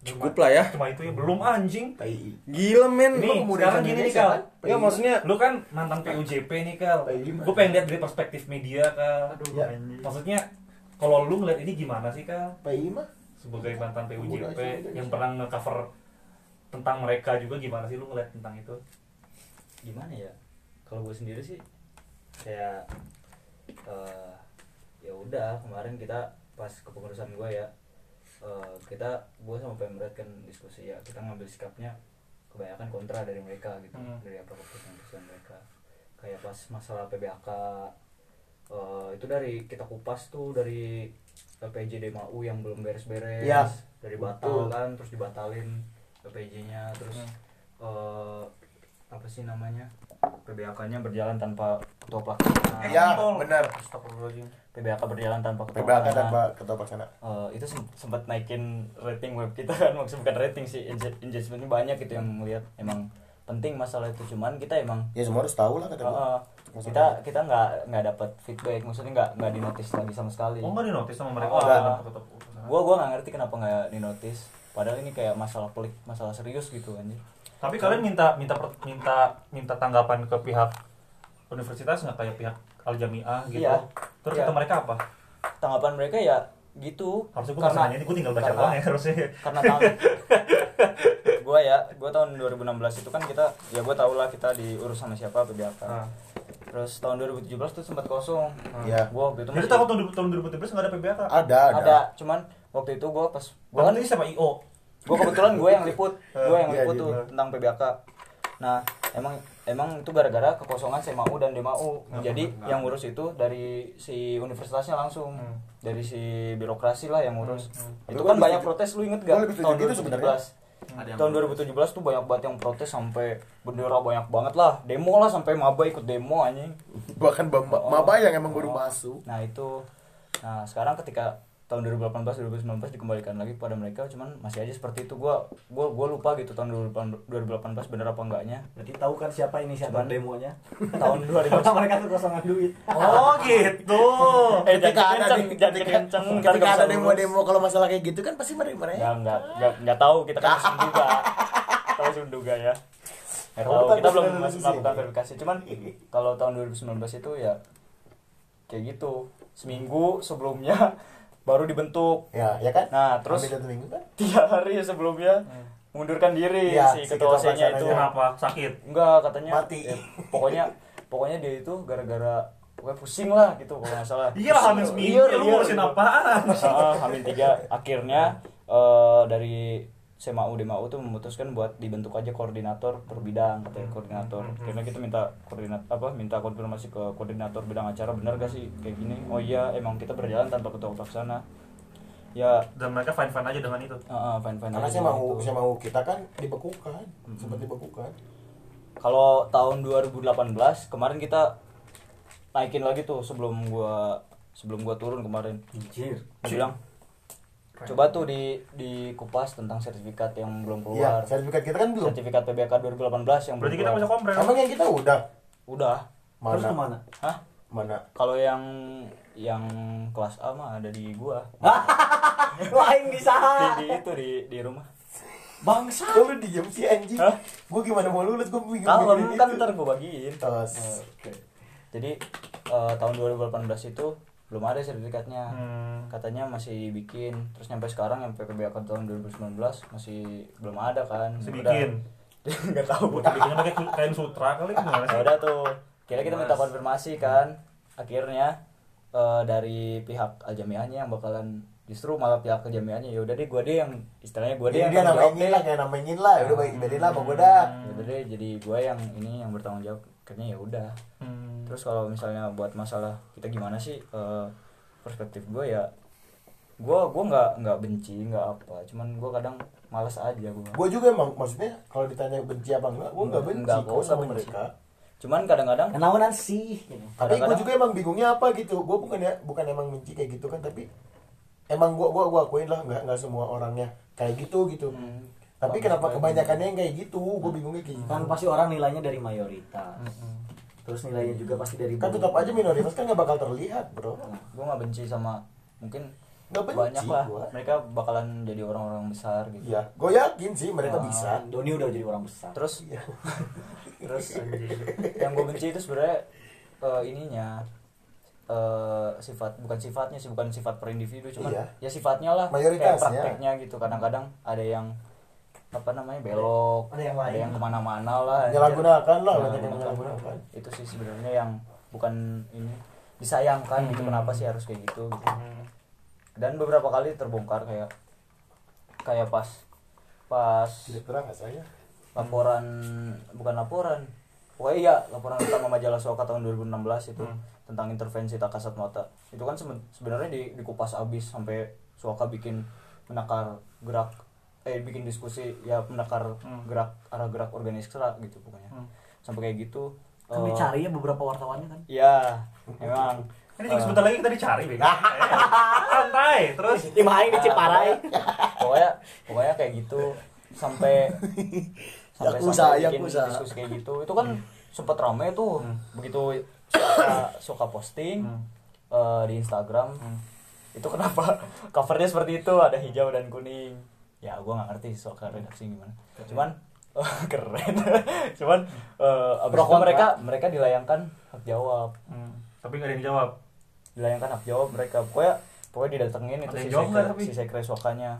Cukup lah ya. cuma itu ya belum anjing. TI Gila men. Pemuda sekarang gini nih kal? Ya maksudnya lu kan mantan PUJP nih kal gue pengen lihat dari perspektif media kal Ya. maksudnya kalau lu ngeliat ini gimana sih kal PI mah. Sebagai mantan PUJP yang pernah nge-cover tentang mereka juga gimana sih lu ngeliat tentang itu? Gimana ya? Kalau gue sendiri sih kayak eh ya udah kemarin kita pas kepengurusan gue ya eh, kita gue sama Pemret kan diskusi ya kita ngambil sikapnya kebanyakan kontra dari mereka gitu Hmm. dari apa keputusan mereka kayak pas masalah PBHK eh, itu dari kita kupas tuh dari LPJ DMAU yang belum beres-beres Ya, dari betul. batal kan terus dibatalin LPJ-nya terus eh, apa sih namanya PBHK-nya berjalan tanpa ketua pelaksana. Ya benar. PBHK berjalan tanpa ketua PBHK pelaksana. tanpa ketua pelaksana. Eh, itu sem- sempat naikin rating web kita kan maksudnya bukan rating sih engage- engagementnya banyak gitu yang melihat emang penting masalah itu. Cuman kita emang ya semua harus tahu lah kata gua. Eh, kita kita nggak nggak dapat feedback maksudnya nggak nggak dinotis lagi sama sekali. Oh nggak di notice sama mereka? Oh, tetap gua gua nggak ngerti kenapa nggak dinotis padahal ini kayak masalah pelik masalah serius gitu anjir tapi kalian minta minta per- minta minta tanggapan ke pihak universitas nggak? Kayak pihak Al Jamiah gitu? Iya. terus Iya. kata mereka apa? Tanggapan mereka ya gitu. Harusnya gue nanya ini gue tinggal baca karena- doang ya harusnya. karena tahun gua ya gua tahun 2016 itu kan kita ya gua tau lah kita diurus sama siapa PBHK Ah. terus tahun 2017 tuh sempat kosong. Iya. gua waktu itu jadi masih tahun tahun tahun 2017 nggak ada PBHK ada ada, ada cuman waktu itu gua pas gua Bahkan kan ini siapa IO gua kebetulan gue yang liput. Gue yang Iya, liput iya, tuh iya. tentang PBHK nah emang emang itu gara-gara kekosongan SEMAU dan DMAU jadi yang ngurus itu dari si universitasnya langsung. Hmm. dari si birokrasi lah yang ngurus. Hmm, itu Gua kan lebih banyak protes lu inget gak tahun gitu 2017 sebenarnya. Ada yang tahun protes. 2017 tuh banyak banget yang protes sampai bendera banyak banget lah. Demo lah sampai maba ikut demo anjing. Bahkan Oh. maba yang emang baru Oh. masuk Nah itu, nah sekarang ketika tahun 2018 2019 dikembalikan lagi kepada mereka, cuman masih aja seperti itu. Gua gua gua lupa gitu tahun 2018 2018 bener apa enggaknya. berarti tahu kan siapa inisiator Cuman- demonya Tahun 2000 karena mereka tuh kosongan duit oh gitu Eh ketika ada kenceng, di- jangan ketika, kenceng, ketika ada demo-demo kalau masalah kayak gitu kan pasti mereka mereka Enggak, enggak, enggak, enggak tahu kita kan. Kita masih menduga ya. Tahu, kita belum melakukan verifikasi. Cuman kalau tahun 2019 itu ya kayak gitu. Seminggu sebelumnya baru dibentuk. ya ya kan Nah, terus minggu kan tiga hari sebelumnya mundurkan diri Iya, si si ketua OC-nya itu. kenapa sakit Enggak, katanya Mati. eh, pokoknya pokoknya dia itu gara-gara pokoknya pusing lah gitu kalau nggak salah. iya lah hamil seminggu Iya, ya, lu iya. ngurusin apaan Ah, Hamin tiga akhirnya eh, dari SEMAU DMAU tuh memutuskan buat dibentuk aja koordinator per bidang katanya koordinator. Karena kita minta koordinat apa minta konfirmasi ke koordinator bidang acara benar gak sih? Kayak gini. Oh iya emang kita berjalan tanpa ketua pelaksana ya. Dan mereka fine fine aja dengan itu. Fine fine karena saya mau saya mau kita kan dibekukan sempat dibekukan. Kalau tahun 2018 kemarin kita naikin lagi tuh sebelum gua sebelum gua turun kemarin. Anjir. Bilang coba tuh di di kupas tentang sertifikat yang belum keluar. sertifikat kita kan belum. sertifikat PBK 2018 yang berarti belum kita bisa komplain Emang yang kita udah Udah. Terus mana? ke mana? Hah? Mana? Kalau yang yang kelas A mah ada di gua. Lain bisa. di, di itu di di rumah. Bangsa. Kok lu diem sih anjing? Hah? Gue gimana mau lulus gue bingung. Kalau kan itu. ntar gue bagiin. Oh, s- Jadi eh, tahun 2018 itu belum ada sertifikatnya. Hmm. Katanya masih bikin. Terus sampai sekarang yang PPBAK tahun 2019 masih belum ada kan. Bikin. Nggak tahu. Buat bikinnya pakai kain sutra kali gimana sih? udah tuh. Kira kita minta konfirmasi kan. Akhirnya eh, dari pihak Aljamiahnya yang bakalan justru malah pihak Aljamiahnya ya udah deh gua deh yang istilahnya gua deh Jadi yang dia deh. lah kayak namainin lah. Ya udah baik biarin lah mau gue dah. Ya udah deh jadi gua yang ini yang bertanggung jawab. Akhirnya ya udah. Hmm. Terus kalau misalnya buat masalah kita gimana sih eh, perspektif gue ya gue gue nggak nggak benci nggak apa cuman gue kadang malas aja gue Gue juga emang maksudnya kalau ditanya benci apa enggak, gue enggak benci Enggak, sama nggak benci. mereka. cuman kadang-kadang Kenalan sih. gitu. Tapi gue juga emang bingungnya apa gitu. Gue bukan ya bukan emang benci kayak gitu kan, tapi emang gue gua gua akuin lah nggak nggak semua orangnya kayak gitu gitu. Hmm. Tapi Bagus kenapa kebanyakannya yang kayak gitu? Gue bingungnya kayak gitu. Kan pasti orang nilainya dari mayoritas. Terus nilainya juga pasti dari Kan tetap aja minoritas kan nggak bakal terlihat bro. gue nggak benci sama mungkin Nggak benci banyak lah gua. mereka bakalan jadi orang-orang besar gitu Iya, gue yakin sih mereka Ah. bisa. Doni udah jadi orang besar. terus Iya. terus yang gue benci itu sebenarnya eh, ininya eh, sifat bukan sifatnya sih bukan sifat per individu cuman Iya. ya sifatnya lah kayak prakteknya gitu kadang-kadang ada yang apa namanya belok Ada yang lain. ke mana-mana lah Menyalahgunakan lah, yang menyalahgunakan. menyalahgunakan. itu sih sebenarnya yang bukan ini disayangkan gitu kenapa sih harus kayak gitu, gitu. dan beberapa kali terbongkar kayak kayak pas pas saya? laporan bukan laporan pokoknya iya laporan utama majalah Soka tahun 2016 itu tentang intervensi tak kasat mata itu kan seben- sebenarnya di, dikupas abis sampai Soka bikin menakar gerak eh bikin diskusi ya menakar gerak arah gerak organisasi gitu pokoknya. Sampai kayak gitu Kan eh, dicari ya beberapa wartawannya kan. ya emang Ini juga sebentar lagi kita dicari, Bego. Santai, terus. Lima hari di Ciparai. pokoknya pokoknya kayak gitu sampai sampai Yakuza, sampai bikin Yakuza. diskusi kayak gitu. Itu kan sempet rame tuh. Begitu suka suka posting eh, di Instagram. Itu kenapa covernya seperti itu ada hijau dan kuning ya gua nggak ngerti soal redaksi gimana. Cuman keren. Cuman eh, abis itu mereka mereka dilayangkan hak jawab. Hmm, tapi nggak ada yang jawab. dilayangkan hak jawab mereka. Pokoknya pokoknya didatengin itu si sekre, tapi? si sekre sokanya.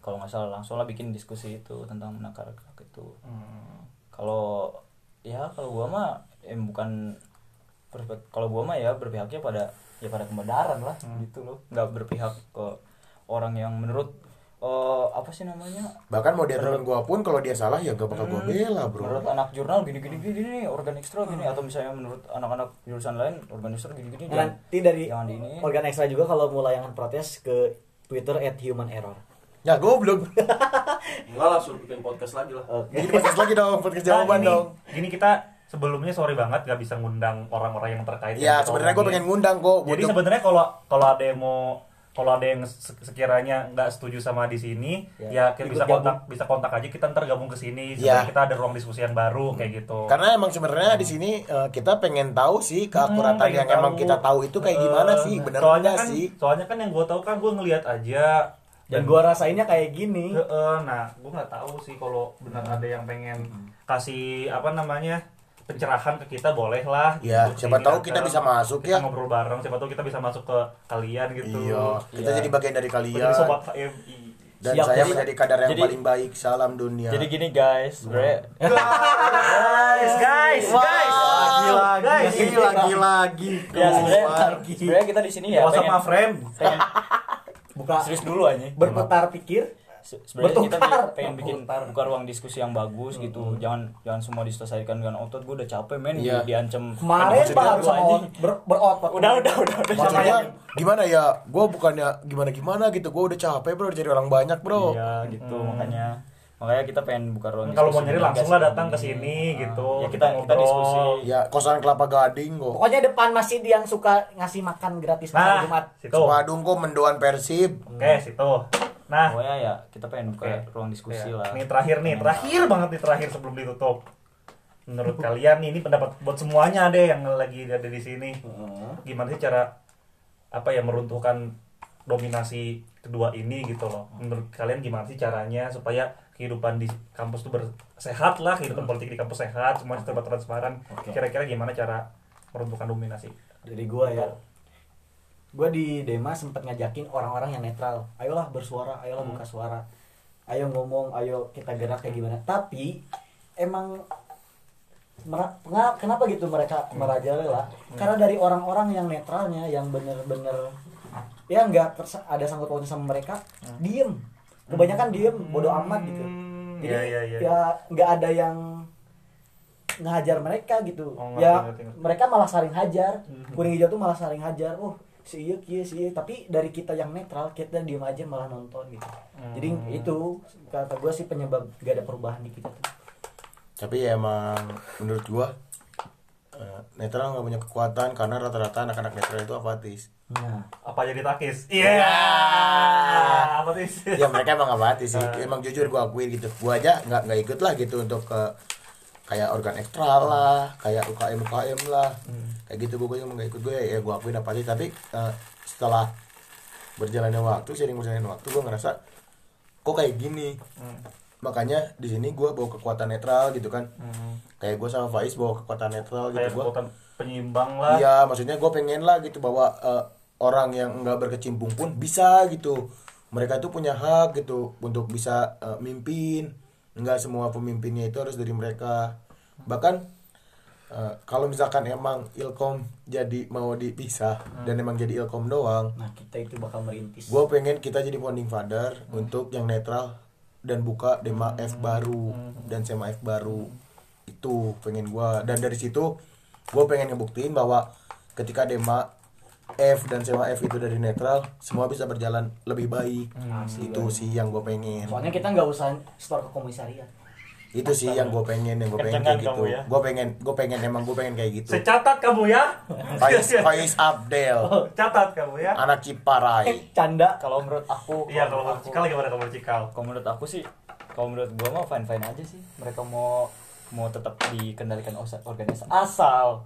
Kalau nggak salah langsung lah bikin diskusi itu tentang menakar itu. Hmm. kalau ya kalau gua mah eh, bukan perspek- kalau gua mah ya berpihaknya pada ya pada kebenaran lah Hmm. gitu loh. Nggak berpihak ke orang yang menurut eh, apa sih namanya Bahkan mau dia temen gue pun kalau dia salah ya gak bakal gue bela bro. menurut anak jurnal gini gini gini nih organ ekstra gini atau misalnya menurut anak-anak jurusan lain organ ekstra gini gini Nah, Nanti dari jangan di ini organ ekstra juga kalau mau layangan protes ke Twitter at human error. Ya goblok. Enggak lah suruh bikin podcast lagi lah. Jadi podcast lagi dong, podcast Nah, jawaban gini, dong. Gini kita sebelumnya sorry banget gak bisa ngundang orang-orang yang terkait. Ya yang kita sebenarnya gue pengen ngundang kok. Jadi sebenarnya kalau kalau ada yang mau kalau ada yang se- sekiranya nggak setuju sama di sini, Ya, ya, kita bisa gabung. kontak bisa kontak aja kita ntar gabung ke sini. Ya. Kita ada ruang diskusi yang baru kayak gitu. Karena emang sebenarnya di sini eh, kita pengen tahu sih keakuratan Hmm, yang emang tahu. kita tahu itu kayak gimana Eh, sih, bener soalnya kan, sih? Soalnya kan yang gue tahu kan gue ngelihat aja Dan gua rasainnya kayak gini. Heeh, nah, gue nggak tahu sih kalau benar ada yang pengen kasih apa namanya pencerahan ke kita boleh lah. Ya, gitu. siapa tahu kita bisa masuk kita ya. ngobrol bareng. Siapa tahu kita bisa masuk ke kalian gitu. Iya, kita Iya. jadi bagian dari kalian. Jadi sobat HMI. Dan Siap, saya jadi- menjadi kadar yang jadi- paling baik. Salam dunia. jadi gini guys sebenarnya Guys, guys, guys. Lagi lagi, Guys, lagi lagi. ya sebenarnya kita di sini ya friend? pengen Buka serius dulu aja berputar pikir. Se- sebenarnya kita Bertukar. pengen bikin buka ruang diskusi yang bagus gitu jangan jangan semua diselesaikan dengan otot gue udah capek men Iya. di diancam Kemarin baru lu sama ber- berotot. udah udah udah udah Maksudnya gimana ya? Gue bukannya gimana-gimana gitu. Gue udah capek bro cari orang banyak bro. iya gitu makanya makanya kita pengen buka ruang Kalau mau nyari langsung lah datang ke ini. sini Ah, gitu. ya kita kita ngobrol. diskusi Ya kosan kelapa gading kok. Pokoknya depan masjid yang suka ngasih makan gratis Nah, Jumat. situ. Sepadung kok mendoan Persib. Oke, situ. Nah, pokoknya ya kita pengen buka Oke. ruang diskusi Ya, lah. Ini terakhir nih, terakhir banget nih terakhir sebelum ditutup. Menurut kalian nih, ini pendapat buat semuanya deh yang lagi ada di sini. Gimana sih cara apa ya meruntuhkan dominasi kedua ini gitu loh. Menurut kalian gimana sih caranya supaya kehidupan di kampus tuh bersehat lah kehidupan politik di kampus sehat semua serba transparan? Kira-kira gimana cara meruntuhkan dominasi? Dari gua ya gua di Dema sempat ngajakin orang-orang yang netral. Ayolah bersuara ayolah buka suara. Ayo ngomong ayo kita gerak kayak gimana. Tapi emang kenapa gitu mereka merajalela? Karena dari orang-orang yang netralnya yang bener-bener ya nggak ada sangkut pautnya sama mereka diem. Kebanyakan diem bodoh amat gitu. Jadi Iya, iya, iya. ya nggak ada yang ngajar mereka gitu. Oh, ngerti, ya ngerti, ngerti. mereka malah saling hajar. Kuning hijau tuh malah saling hajar. Oh si iya kia si iya. Tapi dari kita yang netral kita diem aja malah nonton gitu. Jadi Hmm. itu kata gue sih penyebab gak ada perubahan di kita tuh. Tapi ya emang menurut gua eh, netral nggak punya kekuatan karena rata-rata anak-anak netral itu apatis. Nah apa jadi takis? Iya. Apa sih ya mereka emang apatis sih. Emang jujur gua akuin gitu. Gua aja nggak nggak ikut lah gitu untuk ke kayak organ ekstra lah kayak UKM UKM lah kayak gitu gua emang nggak ikut gue ya gua akuin apatis tapi eh, setelah berjalannya waktu sering berjalannya waktu gua ngerasa kok kayak gini Hmm. makanya di sini gua bawa kekuatan netral gitu kan Hmm. kayak gua sama Faiz bawa kekuatan netral kayak gitu gua kekuatan penyimbang lah Iya, maksudnya gue pengen lah gitu bahwa eh, orang yang nggak berkecimpung pun bisa gitu. Mereka itu punya hak gitu untuk bisa eh, mimpin. Nggak semua pemimpinnya itu harus dari mereka. Bahkan eh, kalau misalkan emang ilkom jadi mau dipisah dan emang jadi ilkom doang, nah kita itu bakal merintis. gue pengen kita jadi founding father untuk yang netral dan buka Dema F baru dan Sema F baru. Itu pengen gua. Dan dari situ gue pengen ngebuktiin bahwa ketika Dema F dan Sema F itu dari netral semua bisa berjalan lebih baik. Itu sih yang gue pengen. Soalnya kita nggak usah store ke komisariat. Itu sih yang gue pengen yang gue pengen kayak gitu. ya. gue pengen gue pengen emang gue pengen kayak gitu. Secatat kamu ya. Faiz Faiz Abdel. Catat kamu ya. Anak Ciparai. Eh canda. Kalau menurut aku iya kalau menurut cikal gimana kamu cikal? Kalau menurut aku sih kalau menurut gua mah fine fine aja sih. Mereka mau mau tetap dikendalikan organisasi. Asal.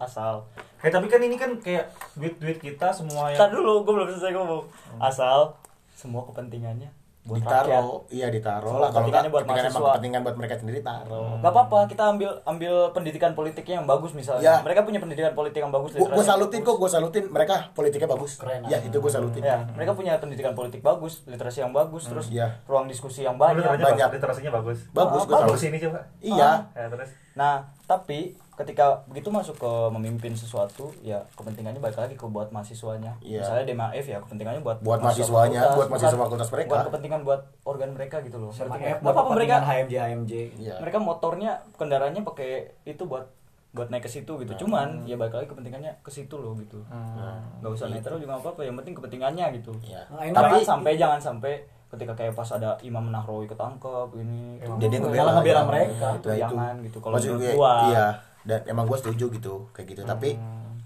Asal. Kayak tapi kan ini kan kayak duit duit kita semua yang dulu gua belum selesai ngomong. Asal semua kepentingannya buat rakyat ditaruh iya ditaruh Kalau lah kalau nggak buat kepentingan emang mahasiswa. kepentingan buat mereka sendiri taruh Gak apa-apa, kita ambil ambil pendidikan politiknya yang bagus misalnya. Ya. Mereka punya pendidikan politik yang bagus. gue literasi yang salutin bagus. kok gue salutin mereka politiknya bagus Keren, ya itu gue salutin Ya, mereka punya pendidikan politik bagus, literasi yang bagus, terus iya. ruang diskusi yang banyak. literasinya banyak. bagus, literasinya bagus bagus gue bagus salutin ini coba iya ya terus Nah, tapi ketika begitu masuk ke memimpin sesuatu, ya kepentingannya balik lagi ke buat mahasiswanya. Iya. Misalnya DMAF ya kepentingannya buat Buat mahasiswa mahasiswanya, fakultas, buat mahasiswa fakultas mereka. Buat kepentingan buat organ mereka gitu loh. sama Ngerti nggak? F buat Apa mereka HMJ HMJ iya mereka motornya kendaraannya pakai itu buat buat naik ke situ gitu. Nah. Cuman ya balik lagi kepentingannya ke situ loh gitu. Hmm. nggak usah netral juga nggak apa-apa yang penting kepentingannya gitu iya Nah, ini tapi sampai jangan sampai ketika kayak pas ada Imam Nahrawi ketangkep ini jadi ngebela ngebela ya. mereka. itu itu Jangan gitu. Kalau menurut gua. iya dan emang gue setuju gitu kayak gitu. Tapi Hmm.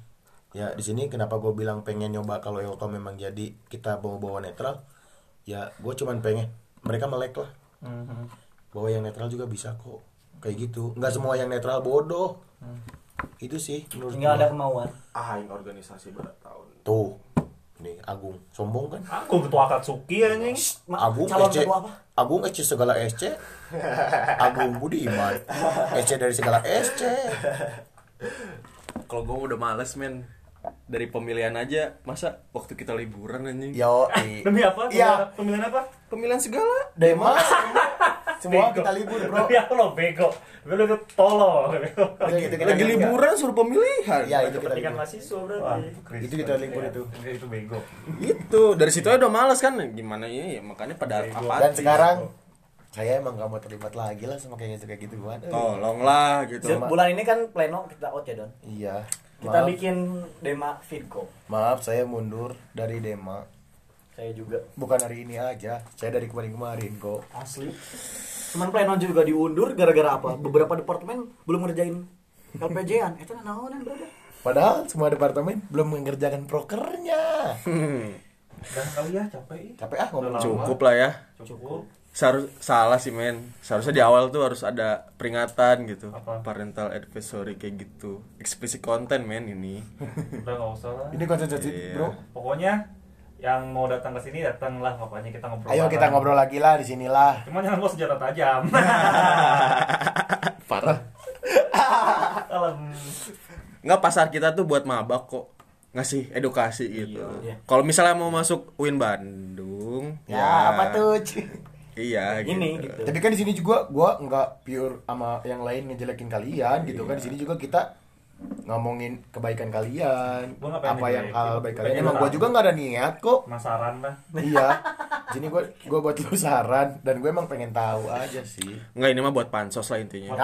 ya di sini kenapa gue bilang pengen nyoba kalau Ilkom memang jadi kita bawa bawa netral? Ya gue cuman pengen mereka melek lah. Hmm. bahwa yang netral juga bisa kok. Kayak gitu. Nggak semua yang netral bodoh. Itu sih menurut nggak ada kemauan. Ah yang organisasi pada tahun. Tuh nih Agung. Sombong kan? Aku ketua Akatsuki anjing. Ma- Agung calon SC ketua apa? Agung SC segala SC Agung Budiman. SC dari segala SC kalau gue udah males men. Dari pemilihan aja masa waktu kita liburan anjing? Yo demi apa? Iya. pemilihan apa? Pemilihan segala. Demas semua Bego. kita libur bro. Apa lo bego. Bego itu kita lagi libur. liburan suruh pemilihan. Ya itu kita libur. mahasiswa Wah, berarti. Itu kita libur itu. Itu bego. Itu dari situ aja udah males kan. Gimana ini ya makanya pada Bego. apa dan sekarang saya emang gak mau terlibat lagi lah sama kayak gitu kayak gitu gua tolonglah gitu. Bulan ini kan pleno kita out ya don? Iya. Kita maaf, bikin dema fitco. Maaf saya mundur dari Dema. Saya juga. Bukan hari ini aja saya dari kemarin-kemarin kok. Asli cuman pleno juga diundur gara-gara apa? Beberapa departemen belum ngerjain LPJ-an itu naonan brother padahal semua departemen belum mengerjakan prokernya. Udah kali ya capek capek ah ngomong. Cukup lah ya. Cukup. Seharus, salah sih men. Seharusnya di awal tuh harus ada peringatan gitu. Apa? parental advisory kayak gitu. Explicit content men ini. Udah nggak usah lah. Ini konsentrasi Iya. bro. Pokoknya yang mau datang ke sini datanglah pokoknya kita ngobrol. Ayo kita bareng. ngobrol lagi lah di sinilah. Cuman jangan bawa senjata tajam. Parah. Nggak pasar kita tuh buat mabak kok ngasih edukasi gitu. Iya. Kalau misalnya mau masuk UIN Bandung, Ya, apa tuh? Iya, Ini, gitu. gitu. Tapi kan di sini juga gua nggak pure sama yang lain ngejelekin kalian gitu kan. Di sini juga kita ngomongin kebaikan kalian, Gua apa yang hal baik kalian. Emang gua tahu. juga nggak ada niat kok. Masaran lah. iya. Di Sini gua gua buat lu saran dan gue emang pengen tahu aja sih. Nggak ini mah buat pansos lah intinya.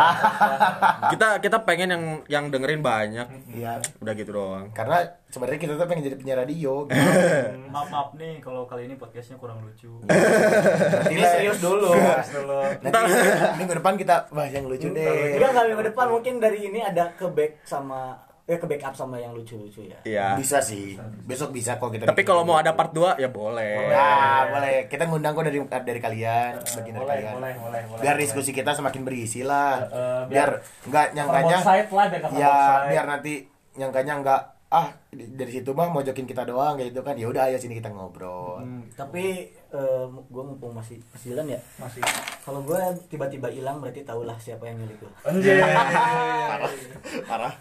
Kita kita pengen yang yang dengerin banyak. Iya. Udah gitu doang. Karena sebenarnya kita tuh pengen jadi penyiar radio. Gitu. maaf maaf nih kalau kali ini podcastnya kurang lucu serius dulu. Nanti minggu depan kita bahas yang lucu deh. Enggak kali ke depan mungkin dari ini ada ke back sama eh ke backup sama yang lucu-lucu ya. Iya. Bisa sih. Besok bisa kok kita. Tapi kalau mau ada part 2 ya boleh. Ya, boleh. Kita ngundang kok dari dari kalian, sebagian dari boleh, kalian. boleh, boleh, boleh, biar diskusi kita semakin berisi lah. Eh, biar biar- nggak nyangkanya lah biar ya biar nanti nyangkanya nggak ah dari situ mah mojokin kita doang kayak gitu kan. Ya udah ayo sini kita ngobrol. Hmm, tapi eh, gue mumpung masih masih jalan ya. Masih. Kalau gue tiba-tiba hilang berarti tahulah siapa yang milik gue. Anjir. Parah.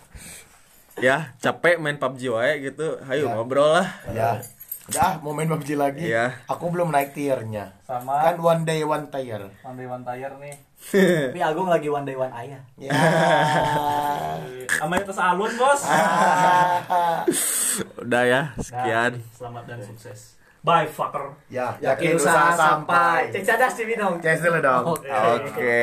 Ya, capek main PUBG wae gitu. Ayo Ya. ngobrol lah. Ya. Udah mau main PUBG lagi. Iya. Aku belum naik tiernya. Sama Kan one day one tier. One Day One Tire nih. Tapi Agung lagi one day one ayah. Ya. Sama itu alun, Bos. Udah ya, Nah, sekian. selamat dan sukses. Bye fucker. ya, Yakin usaha sampai. Cecadas di minum. Ces dulu dong. Oke.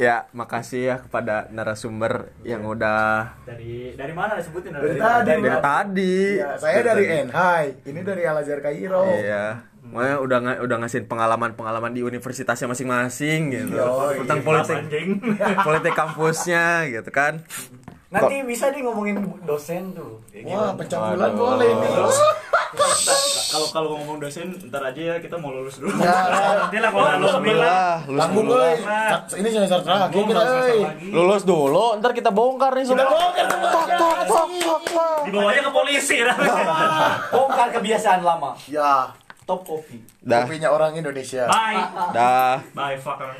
Ya, makasih ya kepada narasumber yang udah dari dari mana disebutin Dari tadi, dari tadi. Ya, saya dari Enhai, ini dari Al Azhar Kairo. Iya. Makanya udah nga- udah ngasihin pengalaman-pengalaman di universitasnya masing-masing gitu. Yoi. Tentang politik politik kampusnya gitu kan. Nanti bisa nih ngomongin dosen tuh. Wah, pencabulan boleh nih. kalau kalau ngomong dosen ntar aja ya kita mau lulus dulu Ya, Nanti lah kalau lulus nih lah. Lulus tanggung dulu. euy. Ini semester terakhir kita. Lulus dulu, ntar kita bongkar nih semua. bongkar semua. Tok, tok, tok, tok, tok. Dibawanya ke polisi. Bongkar kebiasaan lama. Ya, Top kopi. Kopinya orang Indonesia. Bye. dah. Bye fucker.